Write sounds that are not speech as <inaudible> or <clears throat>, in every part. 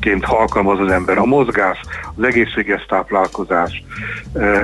ként alkalmaz az ember. A mozgás, az egészséges táplálkozás,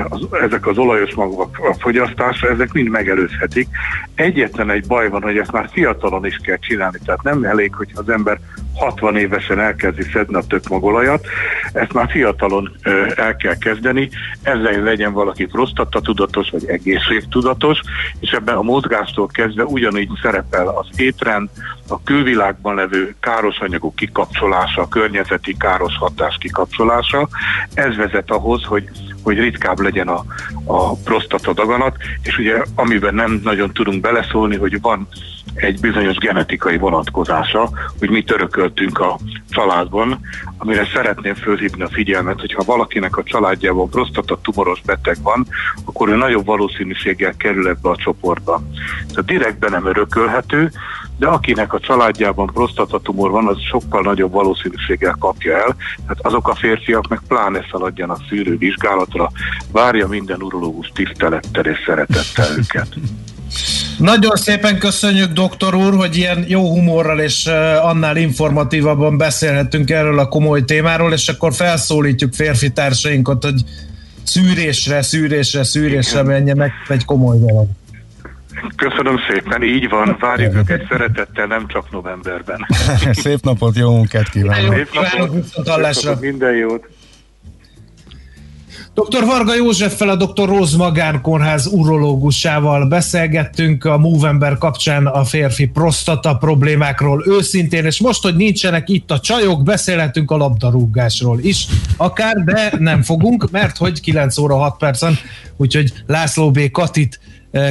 az, ezek az olajos magok a fogyasztása, ezek mind megelőzhetik. Egyetlen egy baj van, hogy ezt már fiatalon is kell csinálni, tehát nem elég, hogy az ember 60 évesen elkezdi szedni a tökmagolajat, ezt már fiatalon ö, el kell kezdeni, ezzel legyen valaki prostata tudatos vagy egészségtudatos, és ebben a mozgástól kezdve ugyanígy szerepel az étrend, a külvilágban levő káros anyagok kikapcsolása, a környezeti káros hatás kikapcsolása. Ez vezet ahhoz, hogy hogy ritkább legyen a, a prostata daganat, és ugye amiben nem nagyon tudunk beleszólni, hogy van egy bizonyos genetikai vonatkozása, hogy mit örököltünk a családban, amire szeretném fölhívni a figyelmet, hogyha valakinek a családjában prostata tumoros beteg van, akkor ő nagyobb valószínűséggel kerül ebbe a csoportba. Tehát direktben nem örökölhető, de akinek a családjában prostatatumor van, az sokkal nagyobb valószínűséggel kapja el. Tehát azok a férfiak meg pláne szaladjanak szűrővizsgálatra, várja minden urológus tisztelettel és szeretettel őket. <laughs> Nagyon szépen köszönjük, doktor úr, hogy ilyen jó humorral és annál informatívabban beszélhetünk erről a komoly témáról, és akkor felszólítjuk férfi társainkat, hogy szűrésre, szűrésre, szűrésre menjenek, egy komoly dolog. Köszönöm szépen, így van, várjuk őket szeretettel, nem csak novemberben. <laughs> Szép napot, jó munkát kívánok! Szép napot, napot minden jót! Dr. Varga Józseffel, a Dr. Róz Magánkórház urológusával beszélgettünk a Movember kapcsán a férfi prostata problémákról őszintén, és most, hogy nincsenek itt a csajok, beszélhetünk a labdarúgásról is, akár, de nem fogunk, mert hogy 9 óra 6 percen, úgyhogy László B. Katit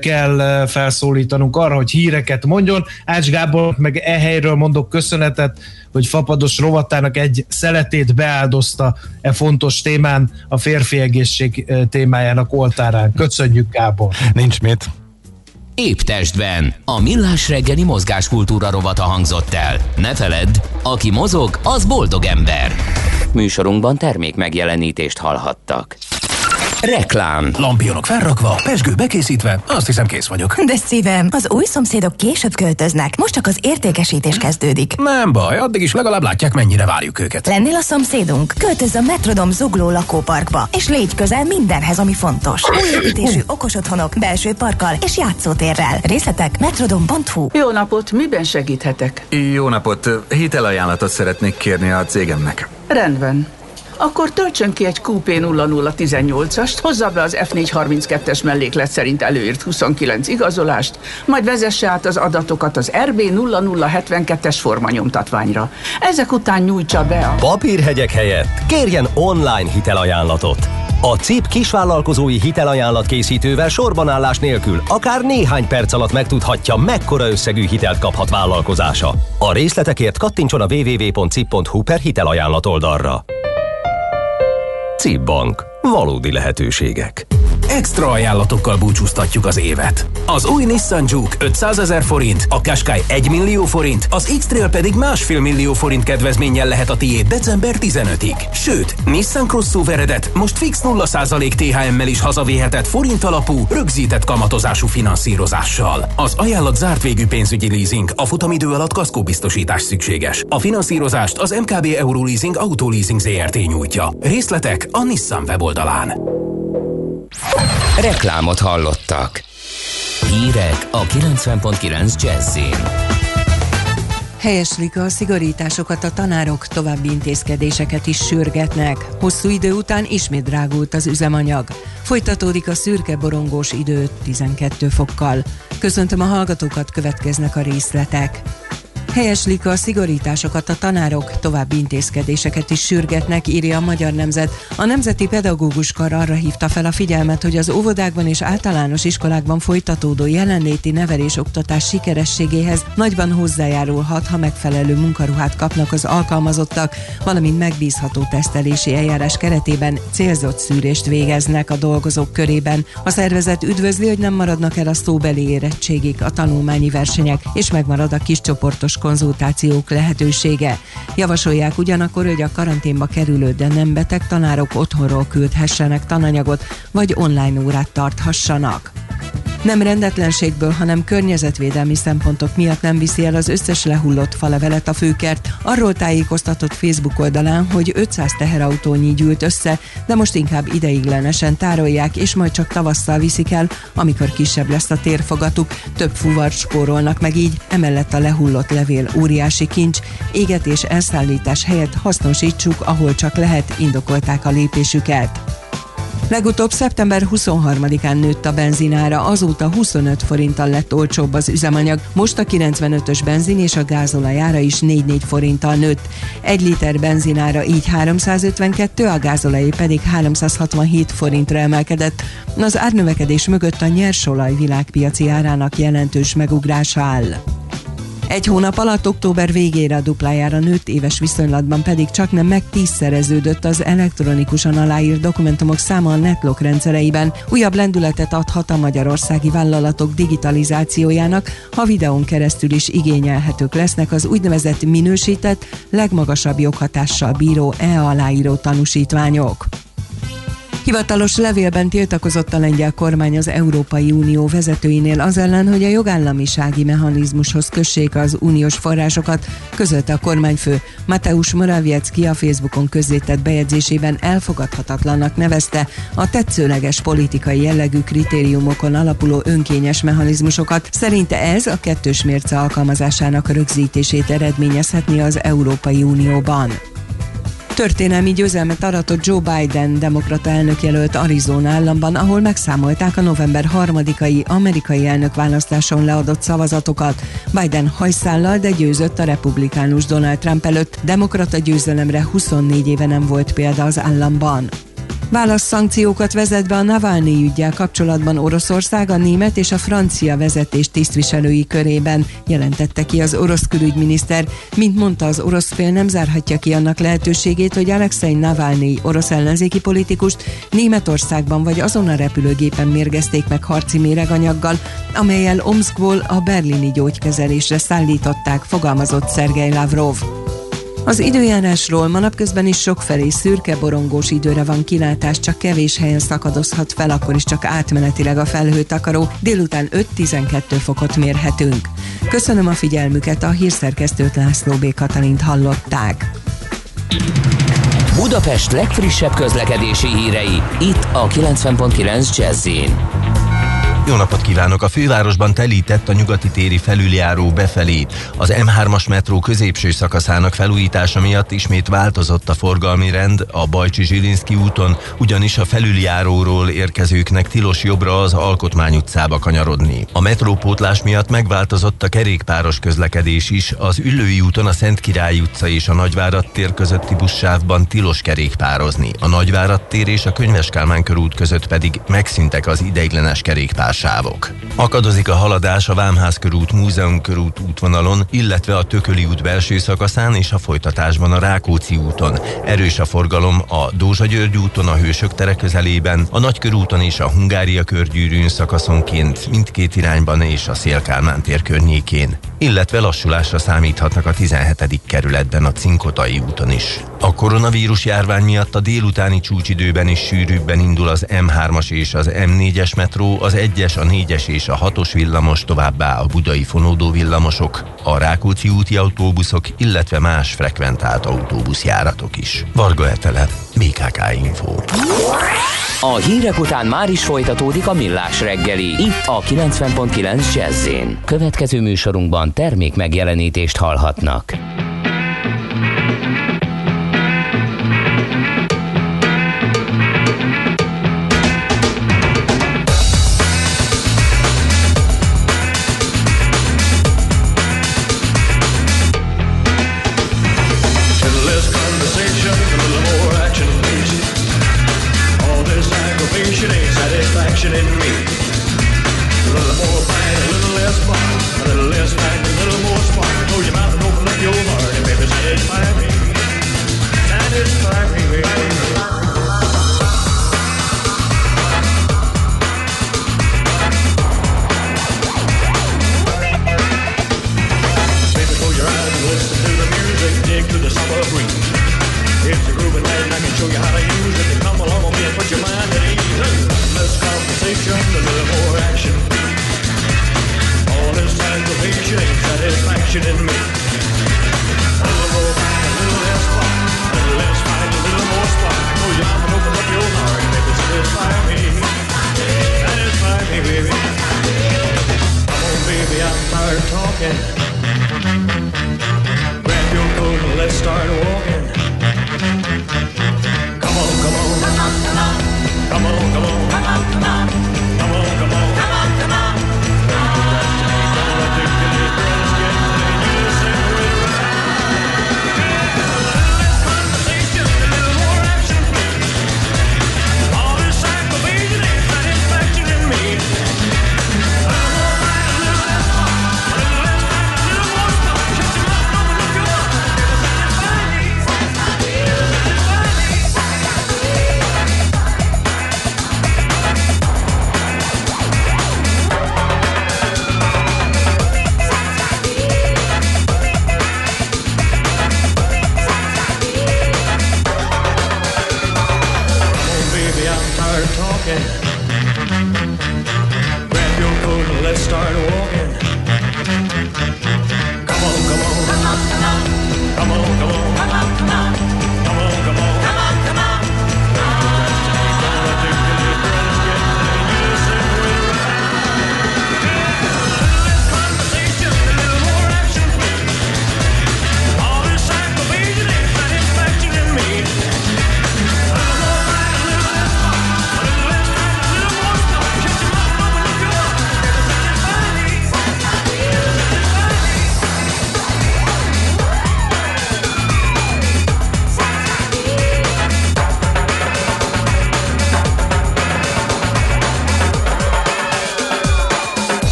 kell felszólítanunk arra, hogy híreket mondjon. Ács Gábor meg e helyről mondok köszönetet, hogy Fapados rovatának egy szeletét beáldozta e fontos témán, a férfi egészség témájának oltárán. Köszönjük, Gábor! Nincs mit. Épp testben. A millás reggeli mozgáskultúra rovata hangzott el. Ne feledd, aki mozog, az boldog ember. Műsorunkban termék megjelenítést hallhattak. Reklám. Lampionok felrakva, pesgő bekészítve, azt hiszem kész vagyok. De szívem, az új szomszédok később költöznek, most csak az értékesítés kezdődik. Nem baj, addig is legalább látják, mennyire várjuk őket. Lennél a szomszédunk? Költöz a Metrodom zugló lakóparkba, és légy közel mindenhez, ami fontos. Új építésű okos otthonok, belső parkkal és játszótérrel. Részletek metrodom.hu. Jó napot, miben segíthetek? Jó napot, hitelajánlatot szeretnék kérni a cégemnek. Rendben akkor töltsön ki egy QP0018-ast, hozza be az F432-es melléklet szerint előírt 29 igazolást, majd vezesse át az adatokat az RB0072-es formanyomtatványra. Ezek után nyújtsa be a... Papírhegyek helyett kérjen online hitelajánlatot. A CIP kisvállalkozói hitelajánlat készítővel sorbanállás nélkül akár néhány perc alatt megtudhatja, mekkora összegű hitelt kaphat vállalkozása. A részletekért kattintson a www.cip.hu per hitelajánlat oldalra. CIP Bank. Valódi lehetőségek. Extra ajánlatokkal búcsúztatjuk az évet. Az új Nissan Juke 500 ezer forint, a Qashqai 1 millió forint, az X-Trail pedig másfél millió forint kedvezménnyel lehet a tiéd december 15-ig. Sőt, Nissan Crossoveredet most fix 0% THM-mel is hazavéhetett forint alapú, rögzített kamatozású finanszírozással. Az ajánlat zárt végű pénzügyi leasing, a futamidő alatt kaszkóbiztosítás szükséges. A finanszírozást az MKB Euroleasing Autoleasing ZRT nyújtja. Részletek a Nissan weboldalán. Reklámot hallottak. Hírek a 90.9 Jazzin. Helyeslik a szigorításokat a tanárok, további intézkedéseket is sürgetnek. Hosszú idő után ismét drágult az üzemanyag. Folytatódik a szürke borongós idő 12 fokkal. Köszöntöm a hallgatókat, következnek a részletek. Helyeslik a szigorításokat a tanárok, további intézkedéseket is sürgetnek, írja a Magyar Nemzet. A Nemzeti Pedagógus Kar arra hívta fel a figyelmet, hogy az óvodákban és általános iskolákban folytatódó jelenléti nevelés-oktatás sikerességéhez nagyban hozzájárulhat, ha megfelelő munkaruhát kapnak az alkalmazottak, valamint megbízható tesztelési eljárás keretében célzott szűrést végeznek a dolgozók körében. A szervezet üdvözli, hogy nem maradnak el a szóbeli érettségig a tanulmányi versenyek, és megmarad a kis csoportos konzultációk lehetősége. Javasolják ugyanakkor, hogy a karanténba kerülő, de nem beteg tanárok otthonról küldhessenek tananyagot, vagy online órát tarthassanak. Nem rendetlenségből, hanem környezetvédelmi szempontok miatt nem viszi el az összes lehullott falevelet a főkert. Arról tájékoztatott Facebook oldalán, hogy 500 teherautónyi gyűlt össze, de most inkább ideiglenesen tárolják, és majd csak tavasszal viszik el, amikor kisebb lesz a térfogatuk. Több fuvart spórolnak meg így, emellett a lehullott levél óriási kincs, égetés elszállítás helyett hasznosítsuk, ahol csak lehet, indokolták a lépésüket. Legutóbb szeptember 23-án nőtt a benzinára, azóta 25 forinttal lett olcsóbb az üzemanyag. Most a 95-ös benzin és a gázolajára is 4-4 forinttal nőtt. Egy liter benzinára így 352, a gázolajé pedig 367 forintra emelkedett. Az árnövekedés mögött a nyersolaj világpiaci árának jelentős megugrása áll. Egy hónap alatt október végére a duplájára nőtt, éves viszonylatban pedig csak nem meg tízszereződött az elektronikusan aláírt dokumentumok száma a netlok rendszereiben. Újabb lendületet adhat a magyarországi vállalatok digitalizációjának, ha videón keresztül is igényelhetők lesznek az úgynevezett minősített, legmagasabb joghatással bíró e-aláíró tanúsítványok. Hivatalos levélben tiltakozott a lengyel kormány az Európai Unió vezetőinél az ellen, hogy a jogállamisági mechanizmushoz kössék az uniós forrásokat, közölte a kormányfő. Mateusz Morawiecki a Facebookon közzétett bejegyzésében elfogadhatatlannak nevezte a tetszőleges politikai jellegű kritériumokon alapuló önkényes mechanizmusokat. Szerinte ez a kettős mérce alkalmazásának rögzítését eredményezhetni az Európai Unióban. Történelmi győzelmet aratott Joe Biden, demokrata elnökjelölt Arizona államban, ahol megszámolták a november 3-ai amerikai elnökválasztáson leadott szavazatokat. Biden hajszállal, de győzött a republikánus Donald Trump előtt. Demokrata győzelemre 24 éve nem volt példa az államban. Válasz-szankciókat vezet be a Navalnyi ügyel kapcsolatban Oroszország a német és a francia vezetés tisztviselői körében, jelentette ki az orosz külügyminiszter. Mint mondta, az orosz fél nem zárhatja ki annak lehetőségét, hogy Alexei Navalnyi, orosz ellenzéki politikust Németországban vagy azon a repülőgépen mérgezték meg harci méreganyaggal, amelyel Omskból a berlini gyógykezelésre szállították, fogalmazott Szergej Lavrov. Az időjárásról ma napközben is sokfelé szürke borongós időre van kilátás, csak kevés helyen szakadozhat fel, akkor is csak átmenetileg a felhőtakaró, délután 5-12 fokot mérhetünk. Köszönöm a figyelmüket, a hírszerkesztőt László B. Katalint hallották. Budapest legfrissebb közlekedési hírei, itt a 90.9 jazz jó napot kívánok! A fővárosban telített a nyugati téri felüljáró befelé. Az M3-as metró középső szakaszának felújítása miatt ismét változott a forgalmi rend a Bajcsi Zsilinszki úton, ugyanis a felüljáróról érkezőknek tilos jobbra az Alkotmány utcába kanyarodni. A metrópótlás miatt megváltozott a kerékpáros közlekedés is, az Üllői úton a Szent Király utca és a Nagyvárad tér közötti buszsávban tilos kerékpározni. A Nagyvárad tér és a Könyves körút között pedig megszűntek az ideiglenes kerékpár sávok. Akadozik a haladás a Vámház körút, Múzeum körút útvonalon, illetve a Tököli út belső szakaszán és a folytatásban a Rákóczi úton. Erős a forgalom a Dózsa György úton, a Hősök tere közelében, a Nagykörúton és a Hungária körgyűrűn szakaszonként mindkét irányban és a Szélkálmán tér környékén illetve lassulásra számíthatnak a 17. kerületben a Cinkotai úton is. A koronavírus járvány miatt a délutáni csúcsidőben is sűrűbben indul az M3-as és az M4-es metró, az 1-es, a 4-es és a 6-os villamos, továbbá a budai fonódó villamosok, a Rákóczi úti autóbuszok, illetve más frekventált autóbuszjáratok is. Varga Etele, BKK Info. A hírek után már is folytatódik a millás reggeli, itt a 90.9 jazz Következő műsorunkban termék megjelenítést hallhatnak. less fun, a little less right, a little more.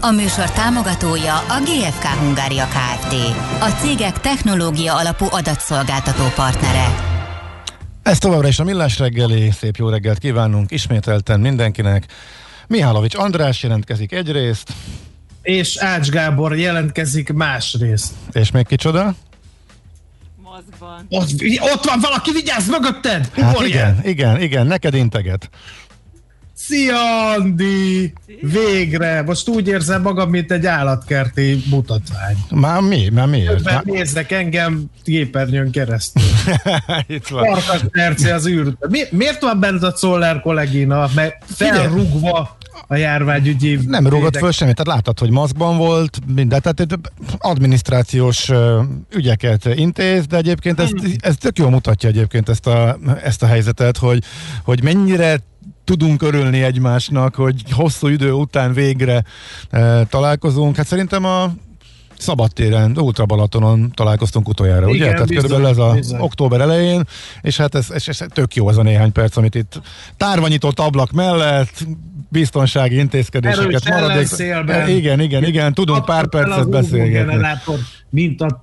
A műsor támogatója a GFK Hungária Kft. A cégek technológia alapú adatszolgáltató partnere. Ez továbbra is a Millás reggeli, szép jó reggelt kívánunk ismételten mindenkinek. Mihálovics András jelentkezik egyrészt. És Ács Gábor jelentkezik másrészt. És még kicsoda? Ott, ott van valaki, vigyázz mögötted! Hát Ugorjál! igen, igen, igen, neked integet. Szia, Andi! Végre! Most úgy érzem magam, mint egy állatkerti mutatvány. Már mi? Már miért? Már... néznek engem képernyőn keresztül. <laughs> Itt van. Farkas Perci az űrt. Mi, miért van bent a Czoller kollégina? Mert felrugva a járványügyi... Nem rúgott föl semmit, tehát láttad, hogy maszkban volt, minden, tehát adminisztrációs ügyeket intéz, de egyébként ez, ez tök jól mutatja egyébként ezt a, ezt a helyzetet, hogy, hogy mennyire tudunk örülni egymásnak, hogy hosszú idő után végre e, találkozunk. Hát szerintem a szabadtéren, Ultra Balatonon találkoztunk utoljára, ugye? Igen, Tehát bizony, körülbelül ez a bizony. október elején, és hát ez, ez, ez tök jó az a néhány perc, amit itt tárva nyitott ablak mellett, biztonsági intézkedéseket, Erős ellenszélben. E, Igen, igen, igen, tudunk pár Kapott el percet beszélgetni. Mint a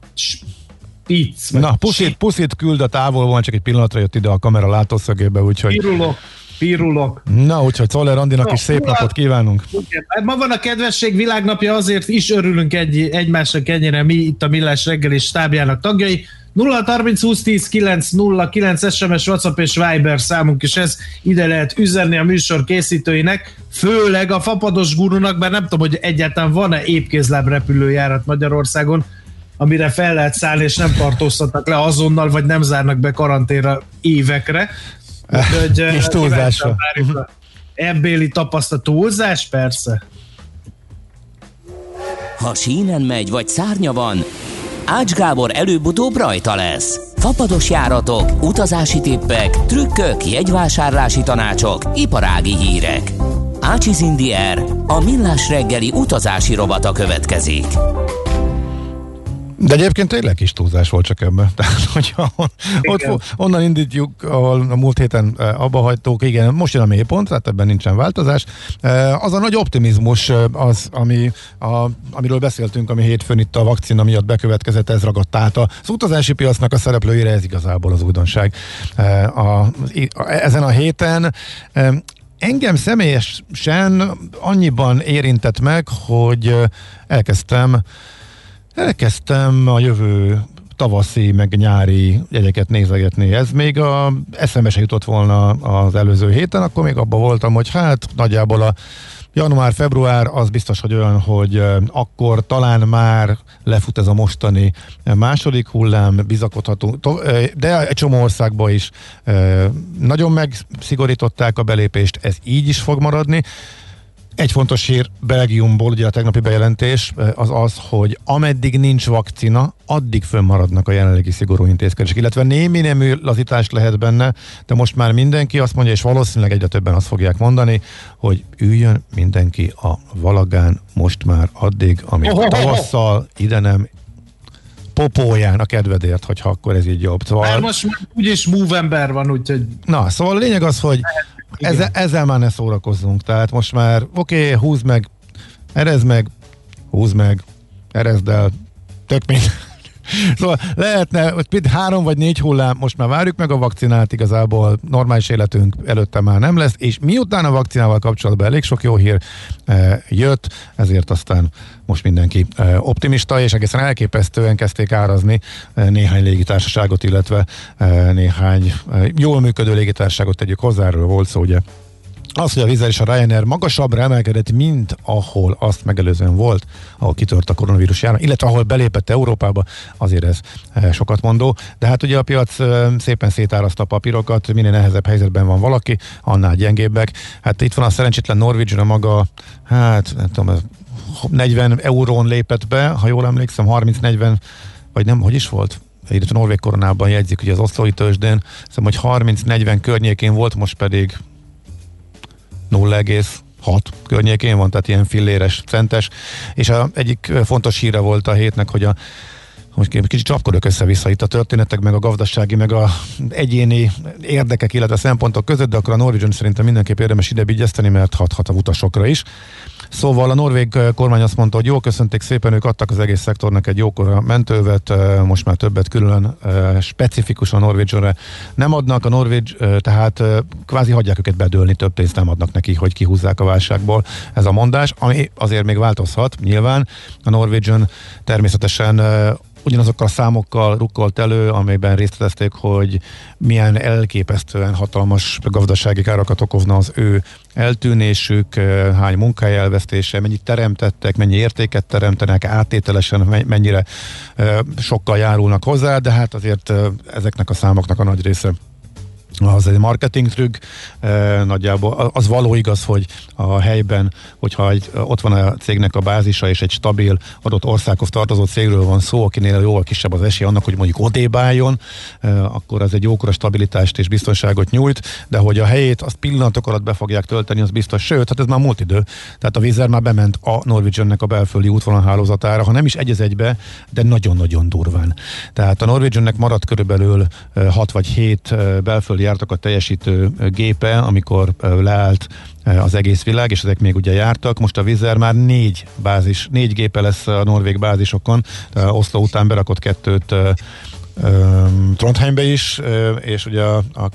vagy Na, puszit, puszit küld a távolban, csak egy pillanatra jött ide a kamera látószögébe, úgyhogy... Pirulok, pirulok. Na, úgyhogy Czoller Andinak No, is szép napot kívánunk. Igen, Ma van a kedvesség világnapja, azért is örülünk egy, egymásnak ennyire mi itt a Millás reggeli stábjának tagjai. 0 30 20 10 9 0 9 SMS, WhatsApp és Viber számunk is ez. Ide lehet üzenni a műsor készítőinek, főleg a fapados gurunak, mert nem tudom, hogy egyáltalán van-e épkézláb repülőjárat Magyarországon, amire fel lehet szállni, és nem tartóztatnak le azonnal, vagy nem zárnak be karanténra évekre. Úgyhogy, <laughs> eh, És túlzásra. kíváncsian várjuk a Ebbéli tapasztalat túlzás, persze. Ha sínen megy, vagy szárnya van, Ács Gábor előbb-utóbb rajta lesz. Fapados járatok, utazási tippek, trükkök, jegyvásárlási tanácsok, iparági hírek. Ácsiz Indier, a millás reggeli utazási rovata következik. De egyébként tényleg kis túlzás volt csak ebben. <laughs> Tehát, hogyha on, ott, onnan indítjuk, ahol a múlt héten eh, abba hagytók, igen, most jön a mélypont, tehát ebben nincsen változás. Eh, Az a nagy optimizmus eh, az, ami, a, amiről beszéltünk, ami hétfőn itt a vakcina miatt bekövetkezett, ez ragadt át. Az utazási piacnak a szereplőire ez igazából az újdonság. Eh, A, a, ezen a héten Engem személyesen annyiban érintett meg, hogy elkezdtem Elkezdtem a jövő tavaszi, meg nyári jegyeket nézegetni. Ez még a eszembe se jutott volna az előző héten, akkor még abban voltam, hogy hát nagyjából a január-február az biztos, hogy olyan, hogy akkor talán már lefut ez a mostani második hullám, bizakodhatunk, de egy csomó országban is nagyon megszigorították a belépést, ez így is fog maradni. Egy fontos hír Belgiumból, ugye a tegnapi bejelentés eh, az az, hogy ameddig nincs vakcina, addig fönnmaradnak a jelenlegi szigorú intézkedések, illetve némi nemű lazítás lehet benne, de most már mindenki azt mondja, és valószínűleg egyre többen azt fogják mondani, hogy üljön mindenki a valagán most már addig, amíg tavasszal ide nem popóján a kedvedért, hogyha akkor ez így jobb. Szóval... Már most már úgyis Movember van, úgyhogy Na, szóval a lényeg az, hogy ezzel, ezzel már ne szórakozzunk. Tehát most már oké, okay, húzd meg, erezd meg, húzd meg, erezd el, tök mind. Szóval lehetne, hogy három vagy négy hullám, most már várjuk meg a vakcinát, igazából normális életünk előtte már nem lesz, és miután a vakcinával kapcsolatban elég sok jó hír e, jött, ezért aztán most mindenki e, optimista, és egészen elképesztően kezdték árazni e, néhány légitársaságot, illetve e, néhány e, jól működő légitársaságot tegyük hozzá, erről volt szó, ugye az, hogy a Vizer és a Ryanair magasabbra emelkedett, mint ahol azt megelőzően volt, ahol kitört a koronavírus járvány, illetve ahol belépett Európába, azért ez eh, sokat mondó. De hát ugye a piac eh, szépen szétáraszta a papírokat, minél nehezebb helyzetben van valaki, annál gyengébbek. Hát itt van a szerencsétlen Norwegian a maga, hát nem tudom, 40 eurón lépett be, ha jól emlékszem, 30-40, vagy nem, hogy is volt? illetve Norvég koronában jegyzik, ugye az oszlói tőzsdén, szóval, hogy 30-40 környékén volt, most pedig 0,6 környékén van, tehát ilyen filléres, centes, és a egyik fontos híre volt a hétnek, hogy a most kicsit csapkodok össze-vissza itt a történetek, meg a gazdasági, meg a egyéni érdekek, illetve szempontok között, de akkor a Norwegian szerintem mindenképp érdemes ide vigyeszteni, mert hathat a utasokra is. Szóval a norvég kormány azt mondta, hogy jó, köszönték szépen, ők adtak az egész szektornak egy jókora mentővet, most már többet külön specifikusan a Norwegianre nem adnak, a Norvég, tehát kvázi hagyják őket bedőlni, több pénzt nem adnak neki, hogy kihúzzák a válságból ez a mondás, ami azért még változhat, nyilván. A Norwegian természetesen ugyanazokkal a számokkal rukkolt elő, amelyben részletezték, hogy milyen elképesztően hatalmas gazdasági károkat okozna az ő eltűnésük, eh, hány munkahely elvesztése, mennyit teremtettek, mennyi értéket teremtenek, áttételesen me- mennyire eh, sokkal járulnak hozzá, de hát azért eh, ezeknek a számoknak a nagy része az egy marketing trükk, nagyjából az való igaz, hogy a helyben, hogyha egy, ott van a cégnek a bázisa, és egy stabil adott országhoz tartozó cégről van szó, akinél jóval kisebb az esély annak, hogy mondjuk odébb akkor az egy jókora stabilitást és biztonságot nyújt, de hogy a helyét azt pillanatok alatt be fogják tölteni, az biztos. Sőt, hát ez már múlt idő. Tehát a Vizer már bement a Norwegiannek a belföldi útvonalhálózatára, ha nem is egy egybe, de nagyon-nagyon durván. Tehát a Norwegiannek maradt körülbelül 6 vagy 7 belföldi járatokat teljesítő gépe, amikor leállt az egész világ, és ezek még ugye jártak. Most a Vizer már négy bázis, négy gépe lesz a norvég bázisokon, Oszló után berakott kettőt Trondheimbe is, és ugye a, a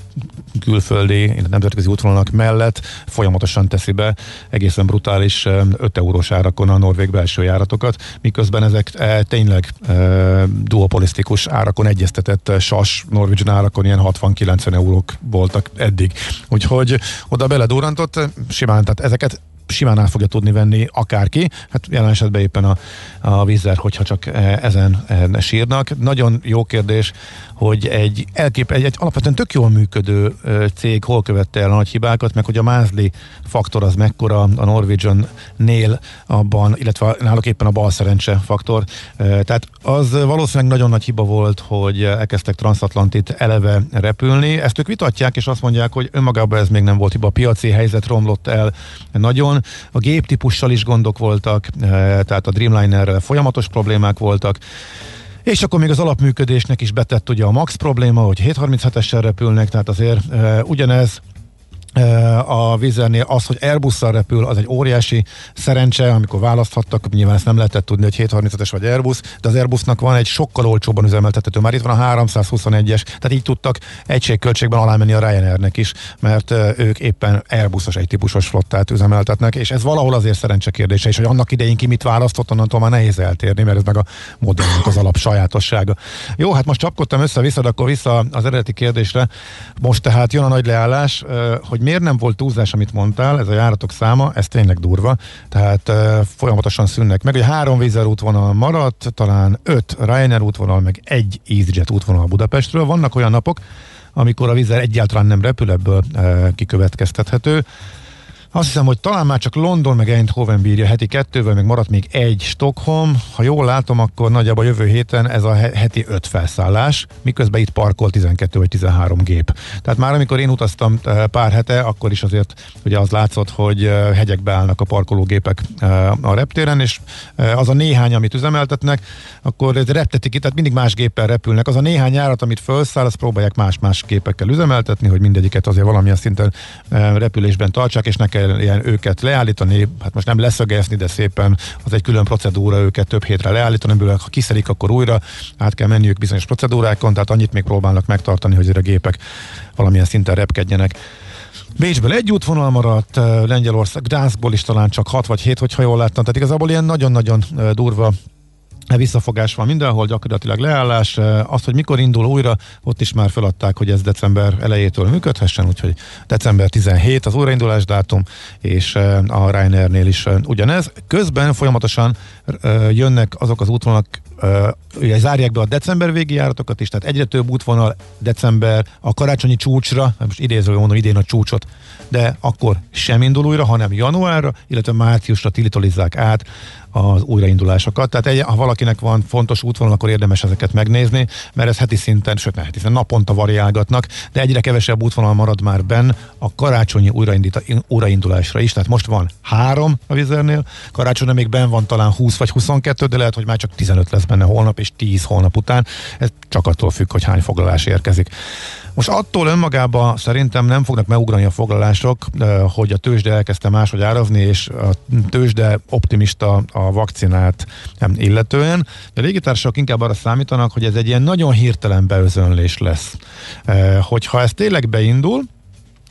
külföldi, nemzetközi útvonalak mellett folyamatosan teszi be egészen brutális ö, 5 eurós árakon a norvég belső járatokat, miközben ezek tényleg duopolisztikus árakon egyeztetett SAS Norwegian árakon ilyen 60-90 eurók voltak eddig. Úgyhogy oda beledúrantott, simán, tehát ezeket simán el fogja tudni venni akárki, hát jelen esetben éppen a, a vízzer, hogyha csak e, ezen e, sírnak. Nagyon jó kérdés, hogy egy, elkép, egy, egy alapvetően tök jól működő ö, cég hol követte el a nagy hibákat, meg hogy a Mázli faktor az mekkora a Norwegian-nél abban, illetve náluk éppen a bal faktor. Ö, Tehát az valószínűleg nagyon nagy hiba volt, hogy elkezdtek transatlantit eleve repülni. Ezt ők vitatják, és azt mondják, hogy önmagában ez még nem volt hiba. A piaci helyzet romlott el nagyon. A géptípussal is gondok voltak, ö, tehát a Dreamlinerrel folyamatos problémák voltak. És akkor még az alapműködésnek is betett ugye a max probléma, hogy 737-essel repülnek, tehát azért e, ugyanez a vizernél az, hogy Airbus-szal repül, az egy óriási szerencse, amikor választhattak, nyilván ezt nem lehetett tudni, hogy 737-es vagy Airbus, de az Airbusnak van egy sokkal olcsóbban üzemeltethető, már itt van a 321-es, tehát így tudtak egységköltségben alá menni a Ryanairnek is, mert ők éppen Airbusos egy típusos flottát üzemeltetnek, és ez valahol azért szerencse kérdése, és hogy annak idején ki mit választott, onnantól már nehéz eltérni, mert ez meg a modernnek az alap sajátossága. Jó, hát most csapkodtam össze-vissza, akkor vissza az eredeti kérdésre. Most tehát jön a nagy leállás, hogy miért nem volt túlzás, amit mondtál, ez a járatok száma, ez tényleg durva, tehát uh, folyamatosan szűnnek meg. Ugye három vízer útvonal maradt, talán öt Ryanair útvonal, meg egy EasyJet útvonal Budapestről. Vannak olyan napok, amikor a vízer egyáltalán nem repül, ebből uh, kikövetkeztethető. Azt hiszem, hogy talán már csak London meg Eindhoven bírja heti kettővel, meg maradt még egy Stockholm. Ha jól látom, akkor nagyjából jövő héten ez a heti öt felszállás, miközben itt parkol 12 vagy 13 gép. Tehát már amikor én utaztam eh, pár hete, akkor is azért ugye az látszott, hogy eh, hegyekbe állnak a parkológépek eh, a reptéren, és az a néhány, amit üzemeltetnek, akkor reptetik ki, tehát mindig más géppel repülnek. Az a néhány járat, amit felszáll, azt próbálják más-más gépekkel üzemeltetni, hogy mindegyiket azért valamilyen szinten repülésben tartsák, és ne kelljen őket leállítani, hát most nem leszögezni, de szépen az egy külön procedúra őket több hétre leállítani, ebből ha kiszelik, akkor újra át kell menniük bizonyos procedúrákon, tehát annyit még próbálnak megtartani, hogy a gépek valamilyen szinten repkedjenek. Bécsből egy útvonal maradt, Lengyelország, Gdanskból is talán csak 6 vagy 7, hogyha jól láttam. Tehát igazából ilyen nagyon-nagyon durva visszafogás van mindenhol, gyakorlatilag leállás. Az, hogy mikor indul újra, ott is már feladták, hogy ez december elejétől működhessen, úgyhogy december 17 az újraindulás dátum, és a Ryanairnél is ugyanez. Közben folyamatosan jönnek azok az útvonalak, ugye zárják be a december végi járatokat is, tehát egyre több útvonal december a karácsonyi csúcsra, most idéző mondom idén a csúcsot, de akkor sem indul újra, hanem januárra, illetve márciusra tilitolizzák át az újraindulásokat. Tehát egy, ha valakinek van fontos útvonal, akkor érdemes ezeket megnézni, mert ez heti szinten, sőt ne heti szinten, naponta variálgatnak, de egyre kevesebb útvonal marad már benn a karácsonyi újraindulásra is. Tehát most van három a vizernél, karácsonyra még ben van talán 20 vagy 22, de lehet, hogy már csak 15 lesz benne holnap és 10 holnap után. Ez csak attól függ, hogy hány foglalás érkezik. Most attól önmagában szerintem nem fognak megugrani a foglalások, hogy a tőzsde elkezdte máshogy árazni, és a tőzsde optimista a vakcinát illetően. De a légitársaságok inkább arra számítanak, hogy ez egy ilyen nagyon hirtelen beözönlés lesz. Hogyha ez tényleg beindul,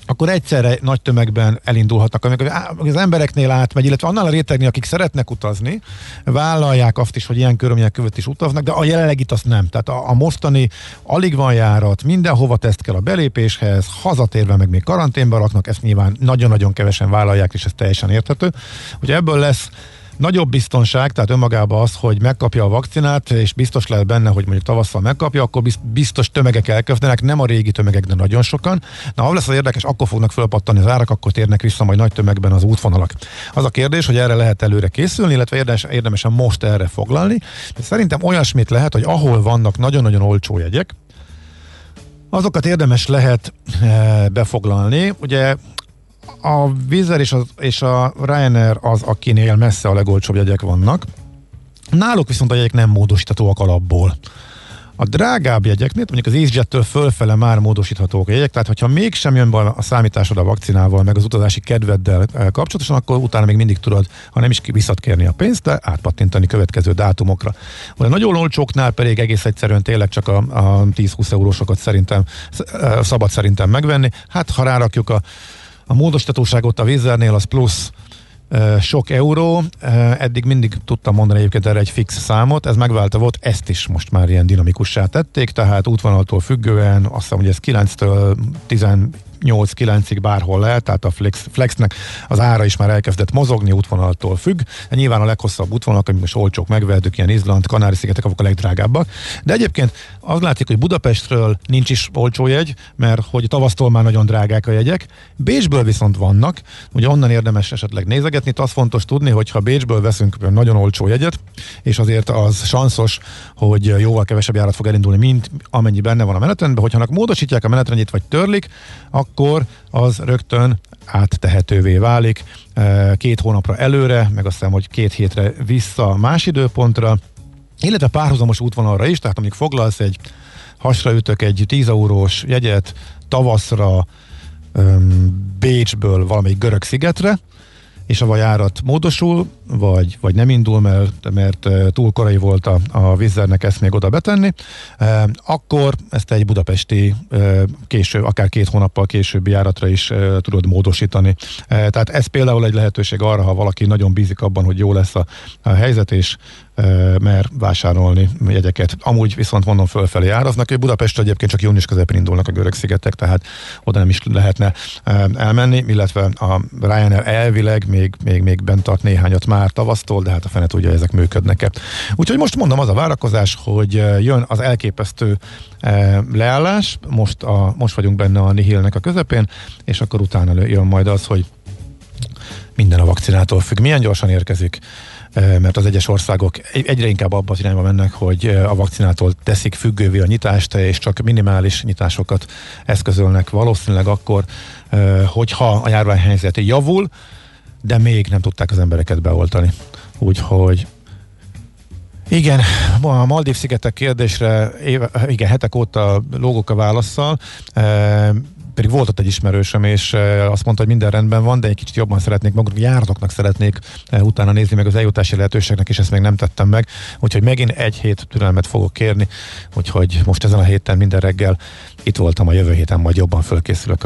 akkor egyszerre nagy tömegben elindulhatnak, amikor az embereknél átmegy, illetve annál a rétegnél, akik szeretnek utazni, vállalják azt is, hogy ilyen körülmények között is utaznak, de a jelenlegit azt nem. Tehát a, a mostani alig van járat, mindenhova teszt kell a belépéshez, hazatérve meg még karanténba raknak, ezt nyilván nagyon-nagyon kevesen vállalják, és ez teljesen érthető. Hogy ebből lesz nagyobb biztonság, tehát önmagában az, hogy megkapja a vakcinát, és biztos lehet benne, hogy mondjuk tavasszal megkapja, akkor biztos tömegek elkezdenek, nem a régi tömegek, de nagyon sokan. Na, ha lesz az érdekes, akkor fognak fölpattani az árak, akkor térnek vissza majd nagy tömegben az útvonalak. Az a kérdés, hogy erre lehet előre készülni, illetve érdemes, érdemesen most erre foglalni. De szerintem olyasmit lehet, hogy ahol vannak nagyon-nagyon olcsó jegyek, azokat érdemes lehet e, befoglalni. Ugye a Vizer és, és a Ryanair az, akinél messze a legolcsóbb jegyek vannak. Náluk viszont a jegyek nem módosíthatóak alapból. A drágább jegyeknél, mondjuk az EasyJet-től fölfele már módosíthatók a jegyek, tehát hogyha mégsem jön be a számításod a vakcinával, meg az utazási kedveddel eh, kapcsolatosan, akkor utána még mindig tudod, ha nem is visszakérni a pénzt, de átpattintani következő dátumokra. A nagyon olcsóknál pedig egész egyszerűen tényleg csak a, a 10-20 eurósokat szerintem eh, szabad szerintem megvenni. Hát ha rárakjuk a a módosítatóságot a vízernél az plusz sok euró, eddig mindig tudtam mondani egyébként erre egy fix számot, ez megválta volt, ezt is most már ilyen dinamikussá tették, tehát útvonaltól függően azt hiszem, hogy ez 9-től 8-9-ig bárhol lehet, tehát a Flex, Flexnek az ára is már elkezdett mozogni útvonaltól függ. De nyilván a leghosszabb útvonalak, amik most olcsók megvehetők, ilyen Izland, Kanári-szigetek, azok a legdrágábbak. De egyébként azt látjuk, hogy Budapestről nincs is olcsó jegy, mert hogy tavasztól már nagyon drágák a jegyek. Bécsből viszont vannak, ugye onnan érdemes esetleg nézegetni. Itt az fontos tudni, hogy ha Bécsből veszünk nagyon olcsó jegyet, és azért az sanszos, hogy jóval kevesebb járat fog elindulni, mint amennyi benne van a menetrendben, hogyha módosítják a menetrendjét, vagy törlik, akkor az rögtön áttehetővé válik. Két hónapra előre, meg azt hiszem, hogy két hétre vissza más időpontra, illetve párhuzamos útvonalra is, tehát amíg foglalsz egy hasra ütök egy 10 eurós jegyet tavaszra öm, Bécsből valamelyik görög szigetre, és a járat módosul, vagy, vagy nem indul, mert, mert túl korai volt a, a vízernek ezt még oda betenni, akkor ezt egy budapesti eh, késő, akár két hónappal későbbi járatra is tudod módosítani. Eh, tehát ez például egy lehetőség arra, ha valaki nagyon bízik abban, hogy jó lesz a, a helyzet, és mer vásárolni jegyeket. Amúgy viszont mondom fölfelé áraznak, hogy Budapest egyébként csak június közepén indulnak a görög szigetek, tehát oda nem is lehetne eh, elmenni, illetve a Ryanair elvileg még, még, még bent tart néhányat már tavasztól, de hát a fene tudja, ezek működnek-e. Úgyhogy most mondom az a várakozás, hogy eh, jön az elképesztő eh, leállás, most, a, most vagyunk benne a Nihilnek a közepén, és akkor utána jön majd az, hogy minden a vakcinától függ. Milyen gyorsan érkezik? Eh, mert az egyes országok egyre inkább abba az irányba mennek, hogy a vakcinától teszik függővé a nyitást, és csak minimális nyitásokat eszközölnek valószínűleg akkor, hogyha a járványhelyzet javul, de még nem tudták az embereket beoltani. Úgyhogy igen, a Maldív szigetek kérdésre éve, igen, hetek óta lógok a válaszsal, e, pedig volt ott egy ismerősöm, és azt mondta, hogy minden rendben van, de egy kicsit jobban szeretnék maguk járatoknak szeretnék utána nézni meg az eljutási lehetőségnek, és ezt még nem tettem meg. Úgyhogy megint egy hét türelmet fogok kérni, úgyhogy most ezen a héten minden reggel itt voltam a jövő héten, majd jobban fölkészülök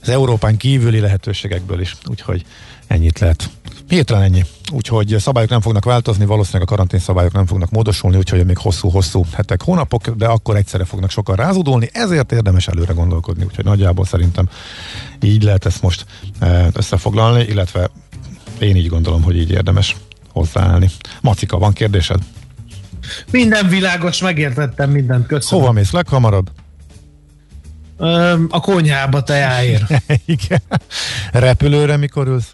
az Európán kívüli lehetőségekből is, úgyhogy ennyit lehet. Hirtelen ennyi. Úgyhogy szabályok nem fognak változni, valószínűleg a karantén szabályok nem fognak módosulni, úgyhogy még hosszú-hosszú hetek, hónapok, de akkor egyszerre fognak sokan rázódulni, ezért érdemes előre gondolkodni, úgyhogy nagyjából szerintem így lehet ezt most e, összefoglalni, illetve én így gondolom, hogy így érdemes hozzáállni. Macika, van kérdésed? Minden világos, megértettem mindent, köszönöm. Hova mész leghamarabb? A konyhába tejáért. <laughs> Igen. Repülőre mikor ülsz?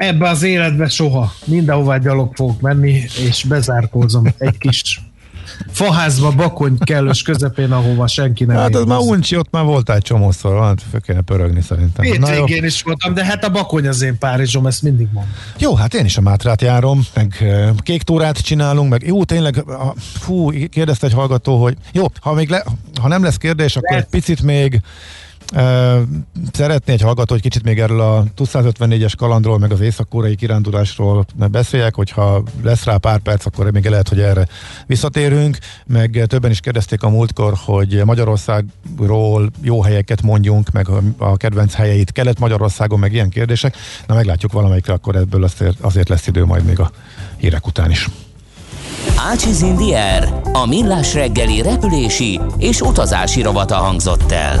Ebbe az életbe soha. Mindenhová gyalog fogok menni, és bezárkózom egy kis faházba, bakony kellős közepén, ahova senki nem Hát az már uncsi, ott már voltál csomószor, van, föl kéne pörögni szerintem. Hétvégén is voltam, de hát a bakony az én Párizsom, ezt mindig mondom. Jó, hát én is a Mátrát járom, meg kék túrát csinálunk, meg jó, tényleg, fú, kérdezte egy hallgató, hogy jó, ha, még le, ha nem lesz kérdés, akkor egy picit még szeretné egy hallgató, hogy kicsit még erről a TUS 154-es kalandról, meg az észak-koreai kirándulásról beszéljek, hogyha lesz rá pár perc, akkor még lehet, hogy erre visszatérünk, meg többen is kérdezték a múltkor, hogy Magyarországról jó helyeket mondjunk, meg a kedvenc helyeit Kelet-Magyarországon, meg ilyen kérdések. Na meglátjuk valamelyikre, akkor ebből azért, azért lesz idő majd még a hírek után is. Ácsiz Indier, a millás reggeli repülési és utazási rovata hangzott el.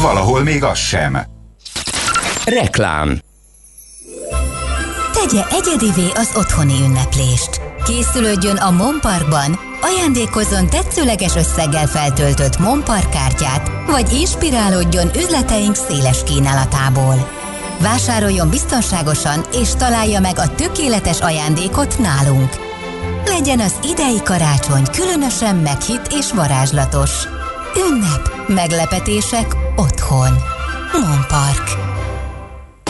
Valahol még az sem. Reklám Tegye egyedivé az otthoni ünneplést. Készülődjön a Monparkban, ajándékozzon tetszőleges összeggel feltöltött Monpark kártyát, vagy inspirálódjon üzleteink széles kínálatából. Vásároljon biztonságosan, és találja meg a tökéletes ajándékot nálunk. Legyen az idei karácsony különösen meghitt és varázslatos. Ünnep, meglepetések otthon. Monpark.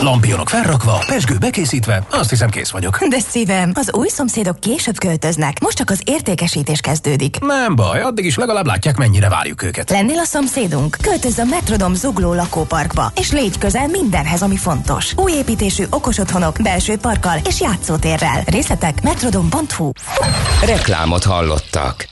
Lampionok felrakva, pesgő bekészítve, azt hiszem kész vagyok. De szívem, az új szomszédok később költöznek, most csak az értékesítés kezdődik. Nem baj, addig is legalább látják, mennyire várjuk őket. Lennél a szomszédunk? Költözz a Metrodom zugló lakóparkba, és légy közel mindenhez, ami fontos. Új építésű okos otthonok, belső parkkal és játszótérrel. Részletek metrodom.hu Reklámot hallottak.